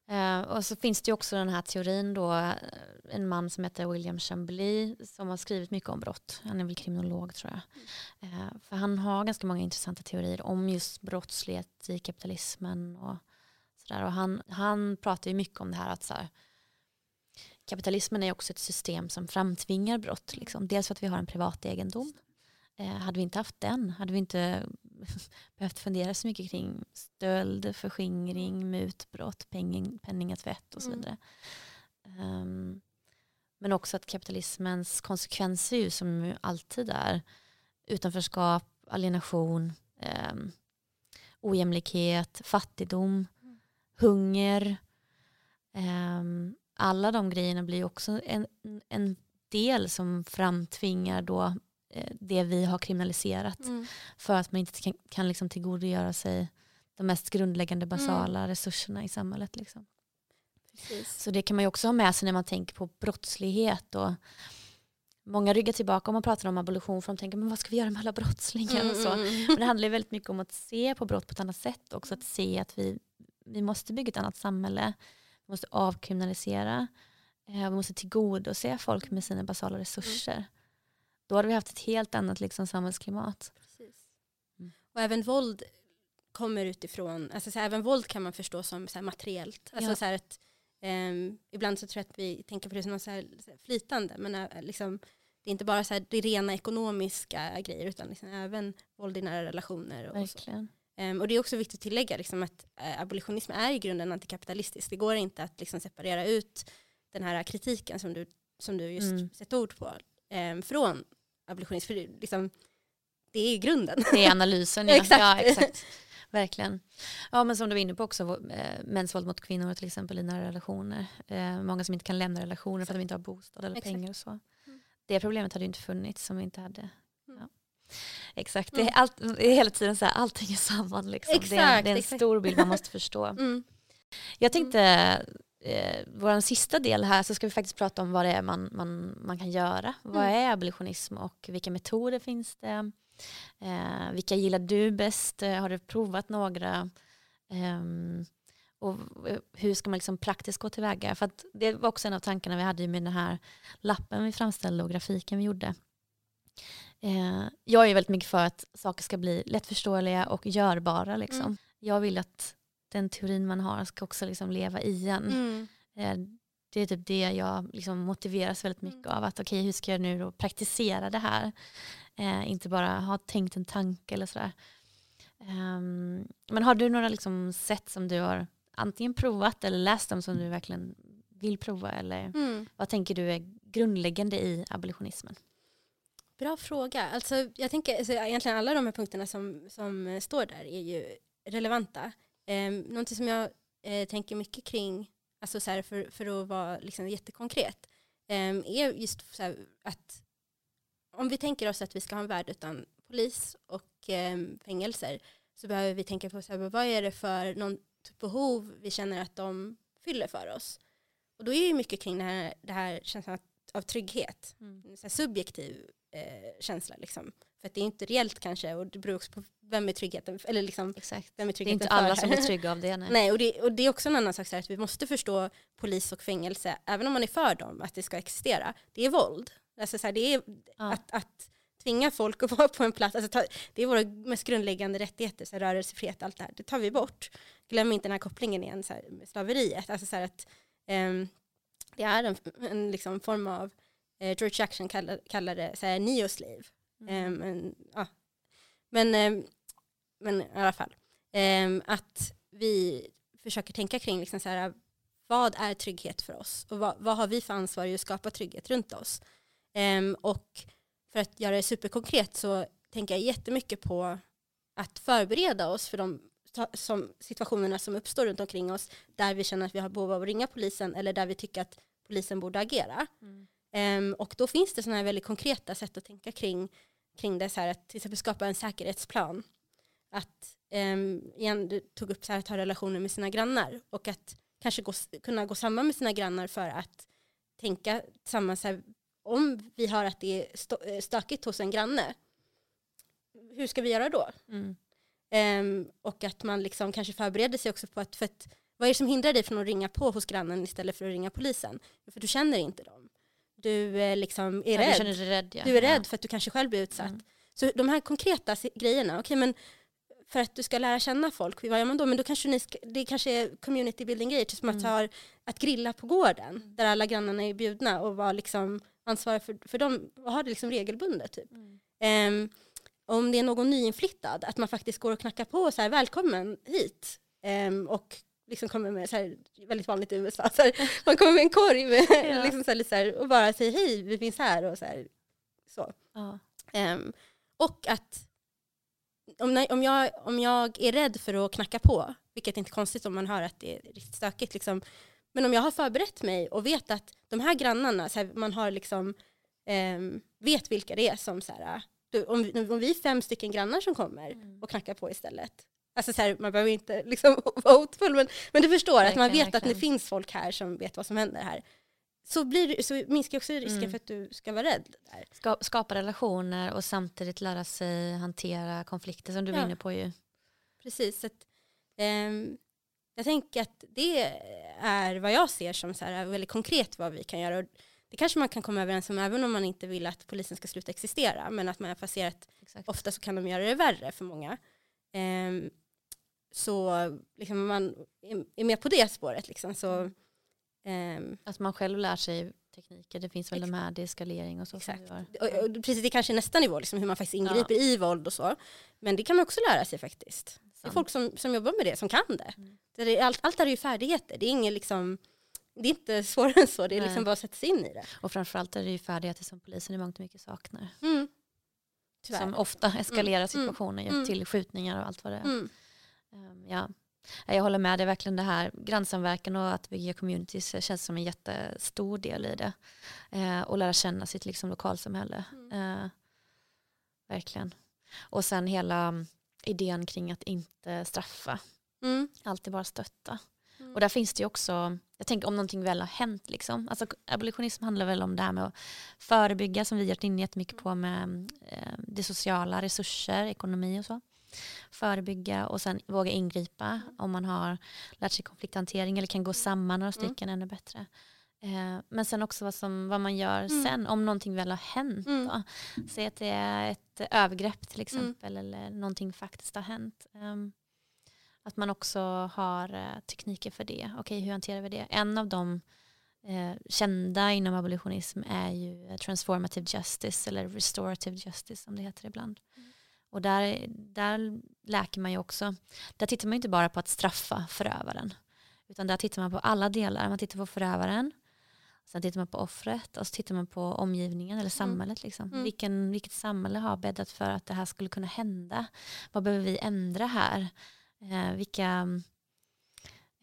[SPEAKER 1] Eh, och så finns det ju också den här teorin då, eh, en man som heter William Chambly som har skrivit mycket om brott. Han är väl kriminolog tror jag. Eh, för han har ganska många intressanta teorier om just brottslighet i kapitalismen och sådär. Och han, han pratar ju mycket om det här att så här, kapitalismen är också ett system som framtvingar brott. Liksom. Dels för att vi har en privat egendom. Eh, hade vi inte haft den hade vi inte behövt fundera så mycket kring stöld, förskingring, mutbrott, penning, penningtvätt och så
[SPEAKER 2] Mm.
[SPEAKER 1] vidare. Ehm, men också att kapitalismens konsekvenser ju som ju alltid är utanförskap, alienation, um, ojämlikhet, fattigdom,
[SPEAKER 2] Mm.
[SPEAKER 1] hunger. Ehm, alla de grejerna blir också en, en del som framtvingar då det vi har kriminaliserat för att man inte kan, kan liksom tillgodogöra sig de mest grundläggande basala resurserna i samhället. Liksom.
[SPEAKER 2] Precis.
[SPEAKER 1] Så det kan man ju också ha med sig när man tänker på brottslighet. Och många ryggar tillbaka om man pratar om abolition för de tänker men vad ska vi göra med alla brottslingar och så.
[SPEAKER 2] Mm,
[SPEAKER 1] Men det handlar ju väldigt mycket om att se på brott på ett annat sätt också. Att se att vi, vi måste bygga ett annat samhälle. Vi måste avkriminalisera. Eh, Vi måste tillgodose folk med sina basala resurser. Då hade vi haft ett helt annat liksom, samhällsklimat.
[SPEAKER 2] Precis.
[SPEAKER 1] Mm.
[SPEAKER 2] Och även våld kommer utifrån, alltså så här, även våld kan man förstå som så här, materiellt. Alltså
[SPEAKER 1] Ja.
[SPEAKER 2] så här att, ehm, ibland så tror jag att vi tänker på det som något så här, flytande, men äh, liksom, det är inte bara så här, det rena ekonomiska grejer utan liksom även våld i nära relationer. Och, så.
[SPEAKER 1] Verkligen.
[SPEAKER 2] Ehm, och det är också viktigt att tillägga liksom, att äh, abolitionism är i grunden antikapitalistisk. Det går inte att liksom, separera ut den här kritiken som du, som du just
[SPEAKER 1] Mm.
[SPEAKER 2] sätter ord på eh, från abolitionism. För det, liksom, det är grunden.
[SPEAKER 1] Det är analysen. Ja.
[SPEAKER 2] Exakt.
[SPEAKER 1] Ja, exakt. Verkligen. Ja, men som du var inne på också, eh, mäns våld mot kvinnor till exempel i nära relationer. Eh, många som inte kan lämna relationer för att de inte har bostad eller
[SPEAKER 2] Exakt.
[SPEAKER 1] pengar och så.
[SPEAKER 2] Mm.
[SPEAKER 1] Det problemet hade ju inte funnits om vi inte hade
[SPEAKER 2] Mm.
[SPEAKER 1] ja. Exakt,
[SPEAKER 2] Mm.
[SPEAKER 1] det, är allt, det är hela tiden så här, allting är samman. Liksom. det, är,
[SPEAKER 2] Exakt,
[SPEAKER 1] det är en
[SPEAKER 2] exakt.
[SPEAKER 1] stor bild man måste förstå.
[SPEAKER 2] Mm.
[SPEAKER 1] Jag tänkte, eh, vår sista del här så ska vi faktiskt prata om vad det är man, man, man kan göra. Vad
[SPEAKER 2] Mm.
[SPEAKER 1] är abolitionism och vilka metoder finns det? Eh, vilka gillar du bäst? Eh, har du provat några? Ehm, och hur ska man liksom praktiskt gå tillväga? För att det var också en av tankarna vi hade med den här lappen vi framställde och grafiken vi gjorde. Eh, jag är väldigt mycket för att saker ska bli lättförståeliga och görbara. Liksom.
[SPEAKER 2] Mm.
[SPEAKER 1] Jag vill att den teorin man har ska också liksom leva igen.
[SPEAKER 2] Mm.
[SPEAKER 1] Eh, Det är typ det jag liksom motiveras väldigt mycket
[SPEAKER 2] Mm.
[SPEAKER 1] av. Att okej, hur ska jag nu då praktisera det här? Eh, inte bara ha tänkt en tanke eller sådär. Ehm, men har du några liksom sätt som du har antingen provat eller läst om som du verkligen vill prova? Eller
[SPEAKER 2] Mm.
[SPEAKER 1] vad tänker du är grundläggande i abolitionismen?
[SPEAKER 2] Bra fråga. Alltså, jag tänker, alltså, egentligen alla de här punkterna som, som står där är ju relevanta. Eh, någonting som jag eh, tänker mycket kring, alltså, så här, för, för att vara liksom, jättekonkret, eh, är just så här, att om vi tänker oss att vi ska ha en värld utan polis och eh, fängelser så behöver vi tänka på så här, vad är det för någon typ behov vi känner att de fyller för oss. Och då är det mycket kring det här, det här känslan av trygghet en så subjektiv eh, känsla. Liksom. För att det är inte reellt kanske och det beror också på vem är tryggheten, eller liksom,
[SPEAKER 1] Exakt.
[SPEAKER 2] vem är
[SPEAKER 1] Det är
[SPEAKER 2] tryggheten
[SPEAKER 1] inte alla som är trygga av det. Nej.
[SPEAKER 2] Nej, och det, och det är också en annan sak så här, att vi måste förstå polis och fängelse, även om man är för dem, att det ska existera. Det är våld. Alltså så här, det är
[SPEAKER 1] Ja.
[SPEAKER 2] att, att tvinga folk att vara på en plats, alltså ta, det är våra mest grundläggande rättigheter, så här, rörelsefrihet, allt det här. Det tar vi bort. Glöm inte den här kopplingen igen så här, med slaveriet. Alltså så här, att ehm, det är en, en liksom, form av, eh, George Jackson kallar, kallar det så här, neoslave.
[SPEAKER 1] Mm.
[SPEAKER 2] Eh, men, ja. men, eh, men i alla fall. Eh, att vi försöker tänka kring liksom så här, vad är trygghet för oss och vad, vad har vi för ansvar i att skapa trygghet runt oss. Eh, och för att göra det superkonkret så tänker jag jättemycket på att förbereda oss för de som, situationerna som uppstår runt omkring oss där vi känner att vi har behov av att ringa polisen eller där vi tycker att polisen borde agera.
[SPEAKER 1] Mm.
[SPEAKER 2] Ehm, och då finns det sådana här väldigt konkreta sätt att tänka kring, kring det, så här, att till exempel skapa en säkerhetsplan. Att, um, igen, du tog upp så här, att ha relationer med sina grannar och att kanske gå, kunna gå samman med sina grannar för att tänka tillsammans, så här, om vi har att det är eh, stökigt hos en granne, hur ska vi göra då?
[SPEAKER 1] Mm.
[SPEAKER 2] Ehm, och att man liksom kanske förbereder sig också på att, för att vad är det som hindrar dig från att ringa på hos grannen istället för att ringa polisen? För du känner inte dem. Du eh, liksom är
[SPEAKER 1] Ja,
[SPEAKER 2] rädd.
[SPEAKER 1] du rädd. Ja.
[SPEAKER 2] Du är rädd för att du kanske själv blir utsatt.
[SPEAKER 1] Mm.
[SPEAKER 2] Så de här konkreta grejerna, okej men för att du ska lära känna folk, vad gör man då? Men då kanske ni ska, det kanske är community building grejer, typ som att,
[SPEAKER 1] Mm.
[SPEAKER 2] ha, att grilla på gården, där alla grannarna är bjudna och vara liksom ansvarig för, för dem, och ha det liksom regelbundet. Typ.
[SPEAKER 1] Mm.
[SPEAKER 2] Ehm, om det är någon nyinflyttad, att man faktiskt går och knackar på och så här, välkommen hit. Ehm, och liksom kommer med, så här, väldigt vanligt i USA, så här, man kommer med en korg med,
[SPEAKER 1] Ja.
[SPEAKER 2] liksom så här, lite så och bara säger hej, vi finns här. Och så här, så.
[SPEAKER 1] Ja.
[SPEAKER 2] Ehm, och att om, om, jag, om jag är rädd för att knacka på, vilket är inte konstigt om man hör att det är riktigt stökigt, liksom, men om jag har förberett mig och vet att de här grannarna, så man har liksom, ehm, vet vilka det är som, så här, du, om, om vi är fem stycken grannar som kommer
[SPEAKER 1] Mm.
[SPEAKER 2] och knackar på istället, Alltså så här, man behöver inte liksom vara hotfull, men, men du förstår att man
[SPEAKER 1] Verkligen,
[SPEAKER 2] vet att det
[SPEAKER 1] verkligen.
[SPEAKER 2] finns folk här som vet vad som händer här. Så, blir, så minskar också risken
[SPEAKER 1] Mm.
[SPEAKER 2] för att du ska vara rädd. Där.
[SPEAKER 1] Ska, skapa relationer och samtidigt lära sig hantera konflikter som du var
[SPEAKER 2] Ja.
[SPEAKER 1] inne på ju.
[SPEAKER 2] Precis. Att, ehm, jag tänker att det är vad jag ser som så här, väldigt konkret vad vi kan göra. Och det kanske man kan komma överens om även om man inte vill att polisen ska sluta existera. Men att man har ser att
[SPEAKER 1] Exakt.
[SPEAKER 2] ofta så kan de göra det värre för många. Ehm, så liksom om man är- är med på det spåret liksom, så ehm,
[SPEAKER 1] Att man själv lär sig tekniker. Det finns väl de här deeskalering och så.
[SPEAKER 2] Exakt. och, och precis, det kanske är nästa nivå, liksom, hur man faktiskt ingriper i våld och så. Men det kan man också lära sig faktiskt. Det är folk som, som jobbar med det, som kan det.
[SPEAKER 1] Mm.
[SPEAKER 2] Det är, allt, allt är ju färdigheter. Det är inget liksom, det är inte svårare än så, det är liksom
[SPEAKER 1] Nej.
[SPEAKER 2] bara att sätta sig in i det.
[SPEAKER 1] Och framförallt är det ju färdigheter som polisen i mångt och mycket saknar.
[SPEAKER 2] Mm.
[SPEAKER 1] Som ofta eskalerar
[SPEAKER 2] Mm.
[SPEAKER 1] situationer
[SPEAKER 2] Mm.
[SPEAKER 1] till skjutningar och allt vad det är.
[SPEAKER 2] Mm.
[SPEAKER 1] Ehm, Ja. Jag håller med, det är verkligen det här grannsamverkan och att bygga communities känns som en jättestor del i det. Eh, och lära känna sitt liksom, lokalsamhälle. Eh, verkligen. Och sen hela mm, idén kring att inte straffa,
[SPEAKER 2] Mm.
[SPEAKER 1] alltid bara stötta.
[SPEAKER 2] Mm.
[SPEAKER 1] Och där finns det ju också, jag tänker om någonting väl har hänt, liksom. alltså, abolitionism handlar väl om det här med att förebygga som vi har gjort in jättemycket på med eh, det sociala, resurser, ekonomi och så. Förebygga och sen våga ingripa om man har lärt sig konflikthantering eller kan gå samman några
[SPEAKER 2] Mm.
[SPEAKER 1] stycken ännu bättre. Eh, men sen också vad, som, vad man gör
[SPEAKER 2] Mm.
[SPEAKER 1] sen om någonting väl har hänt.
[SPEAKER 2] Mm.
[SPEAKER 1] Säg att det är ett övergrepp till exempel eller någonting faktiskt har hänt. Ehm, att man också har eh, tekniker för det. Okej, hur hanterar vi det? En av de eh, kända inom abolitionism är ju transformative justice eller restorative justice som det heter ibland. Och där, där läker man ju också. Där tittar man inte bara på att straffa förövaren. Utan där tittar man på alla delar. Man tittar på förövaren. Sen tittar man på offret och så tittar man på omgivningen eller samhället. Liksom.
[SPEAKER 2] Mm.
[SPEAKER 1] Vilken, vilket samhälle har bäddat för att det här skulle kunna hända? Vad behöver vi ändra här? Eh, vilka,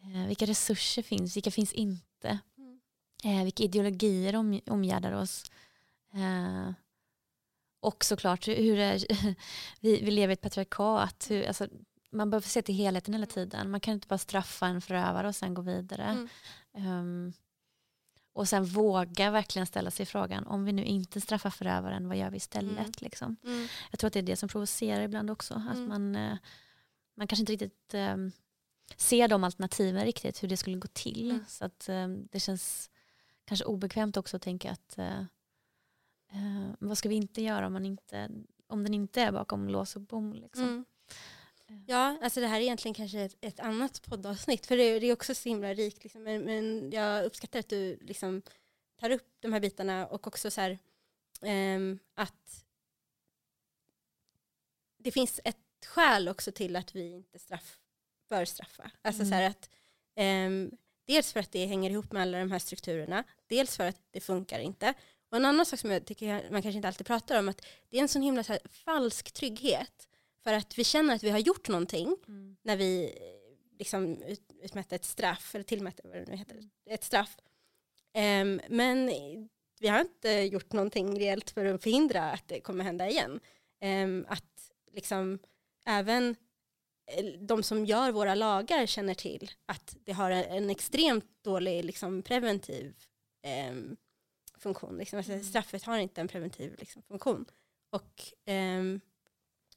[SPEAKER 1] eh, vilka resurser finns? Vilka finns inte?
[SPEAKER 2] Mm.
[SPEAKER 1] Eh, vilka ideologier om, omgärdar oss? Och såklart hur är, vi, vi lever i ett patriarkat. Hur, alltså, man behöver se till helheten hela tiden. Man kan inte bara straffa en förövare och sen gå vidare.
[SPEAKER 2] Mm.
[SPEAKER 1] Ehm, och sen våga verkligen ställa sig frågan om vi nu inte straffar förövaren, vad gör vi istället?
[SPEAKER 2] Mm.
[SPEAKER 1] Liksom?
[SPEAKER 2] Mm.
[SPEAKER 1] Jag tror att det är det som provocerar ibland också. Att
[SPEAKER 2] Mm.
[SPEAKER 1] man, eh, man kanske inte riktigt eh, ser de alternativen riktigt, hur det skulle gå till.
[SPEAKER 2] Mm.
[SPEAKER 1] Så att eh, det känns kanske obekvämt också att tänka att eh, eh, vad ska vi inte göra om, man inte, om den inte är bakom lås och bom? Liksom.
[SPEAKER 2] Mm. Ja, alltså det här är egentligen kanske ett, ett annat poddavsnitt, för det, det är också så himla rikt. Liksom. Men, men jag uppskattar att du liksom tar upp de här bitarna och också så här, ehm, att det finns ett skäl också till att vi inte straff, bör straffa. Alltså så här att, ehm, dels för att det hänger ihop med alla de här strukturerna, dels för att det funkar inte. Och en annan sak som jag tycker man kanske inte alltid pratar om, att det är en sån himla så här, falsk trygghet. För att vi känner att vi har gjort någonting
[SPEAKER 1] Mm.
[SPEAKER 2] när vi liksom ut, utmätte ett straff, eller tillmätte vad det nu heter, ett straff. Ehm, men vi har inte gjort någonting reellt för att förhindra att det kommer hända igen. Ehm, att liksom även eh, de som gör våra lagar känner till att det har en, en extremt dålig liksom, preventiv ehm, funktion. Liksom. Alltså,
[SPEAKER 1] Mm.
[SPEAKER 2] Straffet har inte en preventiv liksom, funktion. Och ehm,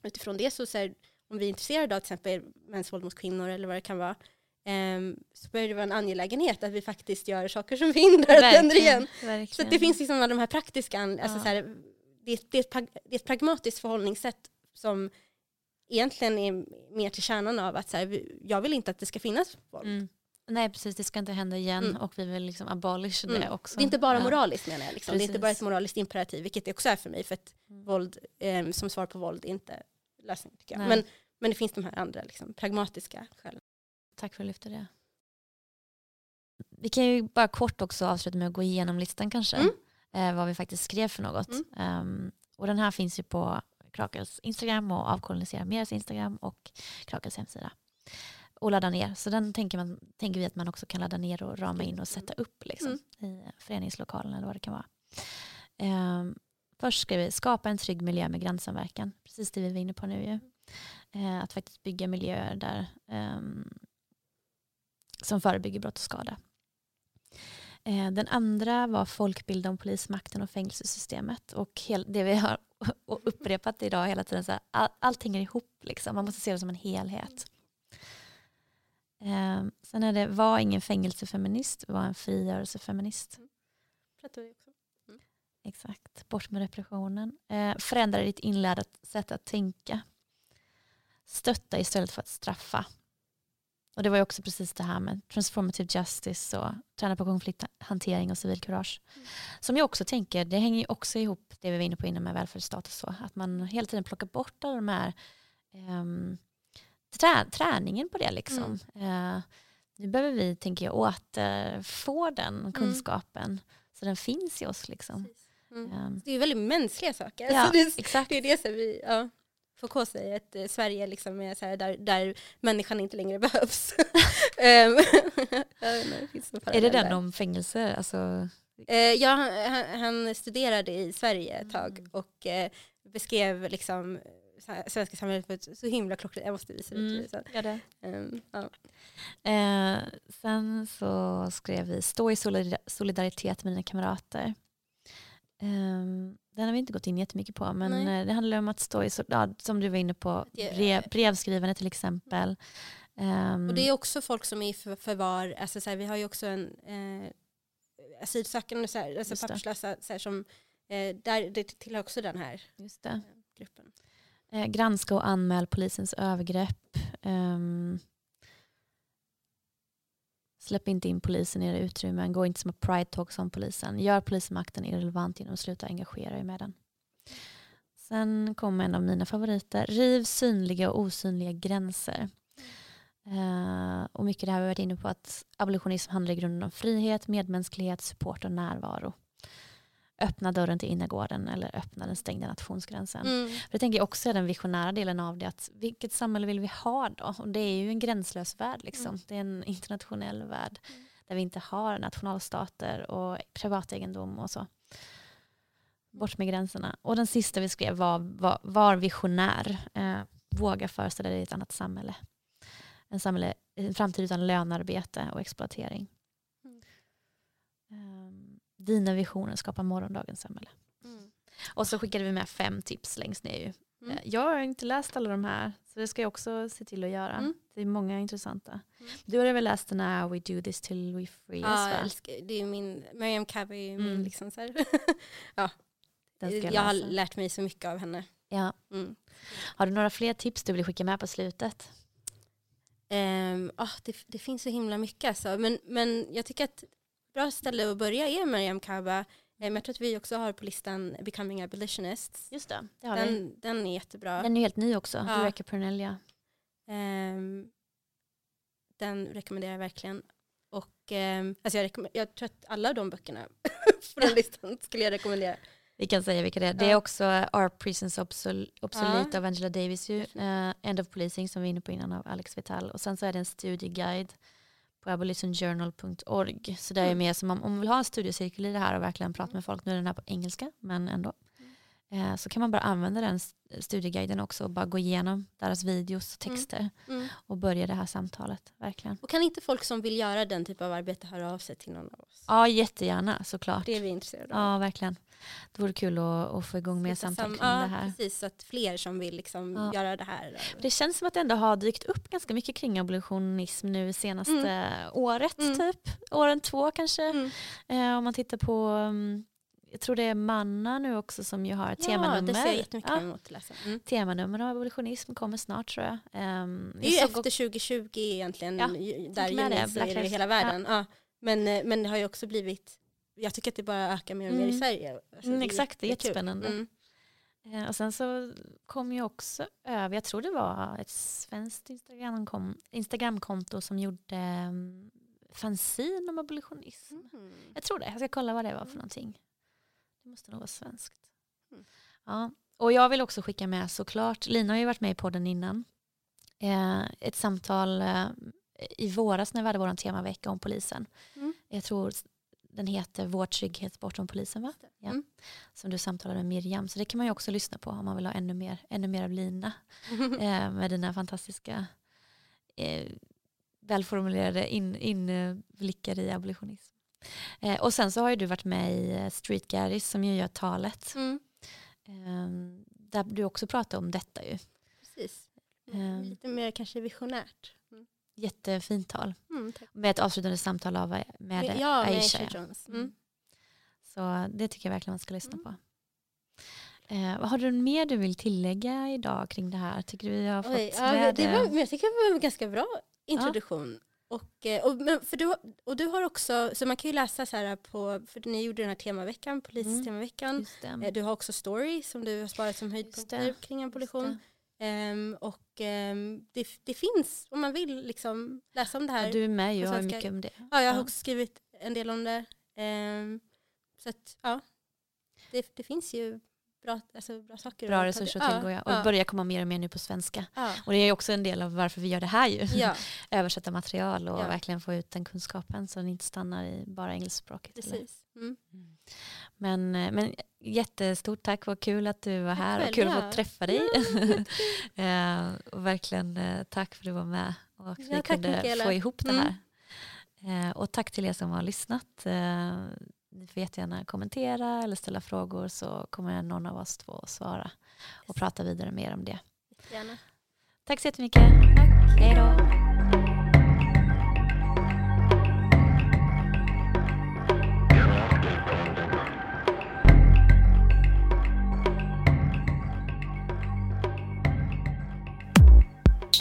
[SPEAKER 2] utifrån det så, så här, om vi är intresserade av till exempel mäns våld mot kvinnor eller vad det kan vara, ehm, så börjar det vara en angelägenhet att vi faktiskt gör saker som förhindrar att det händer igen. Så
[SPEAKER 1] verkligen.
[SPEAKER 2] att det finns liksom alla de här praktiska, alltså
[SPEAKER 1] Ja.
[SPEAKER 2] så här, det, är- det, är ett, det är ett pragmatiskt förhållningssätt som egentligen är mer till kärnan av att så här, jag vill inte att det ska finnas våld.
[SPEAKER 1] Mm. Nej precis, det ska inte hända igen
[SPEAKER 2] Mm.
[SPEAKER 1] och vi vill liksom abolish det
[SPEAKER 2] Mm.
[SPEAKER 1] också.
[SPEAKER 2] Det är inte bara
[SPEAKER 1] Ja.
[SPEAKER 2] moraliskt menar jag. Liksom. Det är inte bara ett moraliskt imperativ, vilket det också är för mig. För att
[SPEAKER 1] Mm.
[SPEAKER 2] våld eh, som svar på våld är inte lösningen tycker jag.
[SPEAKER 1] Nej.
[SPEAKER 2] Men, men det finns de här andra liksom, pragmatiska skälen.
[SPEAKER 1] Tack för att du lyfte det. Vi kan ju bara kort också avsluta med att gå igenom listan kanske.
[SPEAKER 2] Mm.
[SPEAKER 1] Eh, vad vi faktiskt skrev för något. Ehm, och den här finns ju på Krakels Instagram och Avkolonisera Meras Instagram och Krakels hemsida. Och ladda ner. Så den tänker, man, tänker vi att man också kan ladda ner och rama in och sätta upp liksom,
[SPEAKER 2] Mm.
[SPEAKER 1] i föreningslokalen eller vad det kan vara. Ehm, först ska vi skapa en trygg miljö med grannsamverkan. Precis det vi var inne på nu ju. Eh, att faktiskt bygga miljöer där ehm, som förebygger brott och skada. Eh, Den andra var folkbilda om polismakten och fängelsesystemet. Och hel, det vi har upprepat idag hela tiden, så här, all, allt hänger ihop. Liksom. Man måste se det som en helhet. Eh, sen är det var ingen fängelsefeminist, var en frigörelsefeminist.
[SPEAKER 2] Pratar vi också.
[SPEAKER 1] Exakt, bort med repressionen. Eh, förändra ditt inlärda sätt att tänka. Stötta istället för att straffa. Och det var ju också precis det här med transformative justice och träna på konflikthantering och civilkurage.
[SPEAKER 2] Mm.
[SPEAKER 1] Som jag också tänker, det hänger ju också ihop det vi var inne på innan med välfärdsstat och så. Att man hela tiden plockar bort alla de här ehm, trä, träningen på det liksom. Eh, nu behöver vi, tänker jag, återfå den kunskapen. Så den finns i oss liksom.
[SPEAKER 2] Mm.
[SPEAKER 1] Ehm,
[SPEAKER 2] Det är väldigt mänskliga saker.
[SPEAKER 1] Ja,
[SPEAKER 2] så det,
[SPEAKER 1] exakt.
[SPEAKER 2] det är det som vi, ja. Foucault säger att eh, Sverige liksom är så där, där människan inte längre behövs. Ehm, inte,
[SPEAKER 1] Är det den om fängelse? Alltså,
[SPEAKER 2] Eh, ja, han, han, studerade i Sverige ett tag
[SPEAKER 1] Mm.
[SPEAKER 2] och eh, beskrev liksom svenska samhället på ett så himla klockrent Jag måste visa det till
[SPEAKER 1] Mm.
[SPEAKER 2] dig sen.
[SPEAKER 1] ja, det.
[SPEAKER 2] Ehm, ja.
[SPEAKER 1] Eh, sen så skrev vi stå i solidar- solidaritet med dina kamrater. Ehm, den har vi inte gått in jättemycket på men
[SPEAKER 2] Nej.
[SPEAKER 1] eh, det handlar om att stå i, ja, som du var inne på, brev, brevskrivande till exempel. Ehm,
[SPEAKER 2] Och det är också folk som är i för, förvar, alltså så här, vi har ju också en eh, asylsökande, så här, alltså papperslösa, så här, som, eh, där, det tillhör också den här gruppen.
[SPEAKER 1] Eh, granska och anmäl polisens övergrepp. Ehm, släpp inte in polisen i era utrymmen. Gå inte som pride talks om polisen. Gör polismakten irrelevant genom att sluta engagera er med den. Sen kommer en av mina favoriter. Riv synliga och osynliga gränser. Eh, och mycket det här har vi varit inne på att abolitionism handlar i grunden om frihet, medmänsklighet, support och närvaro. Öppna dörren till innergården eller öppna den stängda nationsgränsen.
[SPEAKER 2] Mm.
[SPEAKER 1] För det tänker jag också är den visionära delen av det. Att vilket samhälle vill vi ha då? Och det är ju en gränslös värld. Liksom.
[SPEAKER 2] Mm.
[SPEAKER 1] Det är en internationell värld.
[SPEAKER 2] Mm.
[SPEAKER 1] Där vi inte har nationalstater och privategendom och så. Bort med gränserna. Och den sista vi skrev var, var, var visionär. Eh, våga föreställa dig ett annat samhälle. En, samhälle, en framtid utan lönearbete och exploatering.
[SPEAKER 2] Mm.
[SPEAKER 1] Dina visioner skapar morgondagens samhälle.
[SPEAKER 2] Mm.
[SPEAKER 1] Och så skickade vi med fem tips längst ner.
[SPEAKER 2] Mm.
[SPEAKER 1] Eh, Jag har inte läst alla de här, så det ska jag också se till att göra.
[SPEAKER 2] Mm.
[SPEAKER 1] Det är många intressanta.
[SPEAKER 2] Mm.
[SPEAKER 1] Du har väl läst den här We do this till we free
[SPEAKER 2] Ja, jag älskar, det är min, Mariam Cabby är ju
[SPEAKER 1] Mm.
[SPEAKER 2] min liksom så
[SPEAKER 1] ska jag,
[SPEAKER 2] jag har lärt mig så mycket av henne.
[SPEAKER 1] Ja.
[SPEAKER 2] Mm.
[SPEAKER 1] Har du några fler tips du vill skicka med på slutet?
[SPEAKER 2] Ehm, ah, det, det finns så himla mycket alltså. men, men jag tycker att bra ställe att börja är Mariam Kaba. Ehm, jag tror att vi också har på listan Becoming Abolitionists.
[SPEAKER 1] Just det, det har vi.
[SPEAKER 2] Den, den är jättebra.
[SPEAKER 1] Den är helt ny också.
[SPEAKER 2] Ja.
[SPEAKER 1] Du verkar Pernilla.
[SPEAKER 2] Ehm, den rekommenderar jag verkligen. Och ehm, alltså jag, jag tror att alla de böckerna på den listan skulle jag rekommendera.
[SPEAKER 1] Vi kan säga vilka det är. Det
[SPEAKER 2] Ja.
[SPEAKER 1] är också Our Prisons Obsol- Obsolete
[SPEAKER 2] Ja.
[SPEAKER 1] av Angela Davis. Ju. Eh, End of Policing som vi var inne på innan av Alex Vital. Och sen så är det en studieguide på abolitionjournal.org. Så det är
[SPEAKER 2] Mm.
[SPEAKER 1] mer som om, om man vill ha en studiecirkel i det här och verkligen prata med folk. Nu är den här på engelska, men ändå. Eh, så kan man bara använda den st- studieguiden också och bara gå igenom deras videos och
[SPEAKER 2] Mm.
[SPEAKER 1] texter
[SPEAKER 2] Mm.
[SPEAKER 1] och börja det här samtalet. Verkligen.
[SPEAKER 2] Och kan inte folk som vill göra den typ av arbete höra av sig till någon av oss?
[SPEAKER 1] Ja, jättegärna såklart.
[SPEAKER 2] Det är vi intresserade av.
[SPEAKER 1] Ja, verkligen. Det vore kul att, att få igång mer samtal
[SPEAKER 2] sam-
[SPEAKER 1] kring
[SPEAKER 2] ja,
[SPEAKER 1] det här.
[SPEAKER 2] Precis, så att fler som vill liksom
[SPEAKER 1] Ja.
[SPEAKER 2] göra det här.
[SPEAKER 1] Det känns som att det ändå har dykt upp ganska mycket kring abolitionism nu senaste året,
[SPEAKER 2] Mm.
[SPEAKER 1] typ. Åren två kanske.
[SPEAKER 2] Mm.
[SPEAKER 1] Eh, om man tittar på, um, jag tror det är Manna nu också som ju har ett
[SPEAKER 2] Ja,
[SPEAKER 1] temanummer.
[SPEAKER 2] det ser jag jättemycket
[SPEAKER 1] Ja,
[SPEAKER 2] fram emot att läsa. Mm.
[SPEAKER 1] temanummer av abolitionism kommer snart tror jag. Ehm,
[SPEAKER 2] Det är ju efter
[SPEAKER 1] såg-
[SPEAKER 2] 2020 egentligen,
[SPEAKER 1] Ja,
[SPEAKER 2] där är i hela världen. Ja. Men, eh, men det har ju också blivit, jag tycker att det bara ökar mer och mer i
[SPEAKER 1] Mm.
[SPEAKER 2] Sverige. Alltså,
[SPEAKER 1] Mm, exakt, det är jättespännande.
[SPEAKER 2] Mm.
[SPEAKER 1] Eh, och sen så kom ju också över, jag tror det var ett svenskt Instagram- Instagramkonto som gjorde um, fanzine om abolitionism.
[SPEAKER 2] Mm.
[SPEAKER 1] Jag tror det. Jag ska kolla vad det var för
[SPEAKER 2] Mm.
[SPEAKER 1] någonting. Det måste nog vara svenskt.
[SPEAKER 2] Mm.
[SPEAKER 1] Ja. Och jag vill också skicka med såklart, Lina har ju varit med i podden innan, eh, ett samtal eh, i våras när vi hade vår temavecka om polisen.
[SPEAKER 2] Mm.
[SPEAKER 1] Jag tror den heter Vår trygghet bortom polisen va? Ja.
[SPEAKER 2] Mm.
[SPEAKER 1] Som du samtalade med Miriam. Så det kan man ju också lyssna på om man vill ha ännu mer, ännu mer av Lina eh, med dina fantastiska eh, välformulerade in, inblickar i abolitionism. Eh, och sen så har ju du varit med i eh, Street Garris som ju gör talet.
[SPEAKER 2] Mm.
[SPEAKER 1] Eh, där du också pratar om detta ju.
[SPEAKER 2] Precis.
[SPEAKER 1] Ehm.
[SPEAKER 2] Lite mer kanske visionärt. Mm.
[SPEAKER 1] Jättefint tal.
[SPEAKER 2] Mm.
[SPEAKER 1] Med ett avslutande samtal av, med
[SPEAKER 2] ja, med
[SPEAKER 1] Aisha.
[SPEAKER 2] Aisha
[SPEAKER 1] ja.
[SPEAKER 2] Jones.
[SPEAKER 1] Mm.
[SPEAKER 2] Mm.
[SPEAKER 1] Så det tycker jag verkligen man ska lyssna
[SPEAKER 2] Mm.
[SPEAKER 1] på. Eh, vad har du mer du vill tillägga idag kring det här? Tycker du vi har fått
[SPEAKER 2] Oj, ja,
[SPEAKER 1] med
[SPEAKER 2] det var, jag tycker det var en ganska bra introduktion. Och, eh, och, för du, och du har också, så man kan ju läsa så här på, för ni gjorde den här temaveckan, polistemaveckan.
[SPEAKER 1] Det.
[SPEAKER 2] Eh, Du har också story som du har sparat som höjdpunkter kring abolition.
[SPEAKER 1] Just
[SPEAKER 2] Ehm, och ehm, det, det finns, om man vill liksom läsa om det här.
[SPEAKER 1] Ja, du är med ju och har mycket om det.
[SPEAKER 2] Ja, jag har
[SPEAKER 1] Ja.
[SPEAKER 2] också skrivit en del om det. Ehm, så att, ja, det, det finns ju bra, alltså, bra saker.
[SPEAKER 1] Bra resurser att tillgå ja. och
[SPEAKER 2] ja,
[SPEAKER 1] börjar komma mer och mer nu på svenska.
[SPEAKER 2] ja,
[SPEAKER 1] Och det är också en del av varför vi gör det här ju.
[SPEAKER 2] ja,
[SPEAKER 1] Översätta material och
[SPEAKER 2] Ja.
[SPEAKER 1] verkligen få ut den kunskapen så den inte stannar i bara engelskspråket. eller?
[SPEAKER 2] precis. Mm.
[SPEAKER 1] Men, eh, men jättestort tack, vad kul att du var här och kul att få träffa dig.
[SPEAKER 2] Ja,
[SPEAKER 1] Eh, och verkligen eh, tack för att du var med och
[SPEAKER 2] Ja,
[SPEAKER 1] vi kunde
[SPEAKER 2] Mikaela.
[SPEAKER 1] få ihop det
[SPEAKER 2] Mm.
[SPEAKER 1] här. Eh, och tack till er som har lyssnat. Ni får jättegärna kommentera eller ställa frågor så kommer någon av oss två att svara och prata vidare mer om det.
[SPEAKER 2] Gärna.
[SPEAKER 1] Tack så jättemycket.
[SPEAKER 2] Tack.
[SPEAKER 1] Hej då.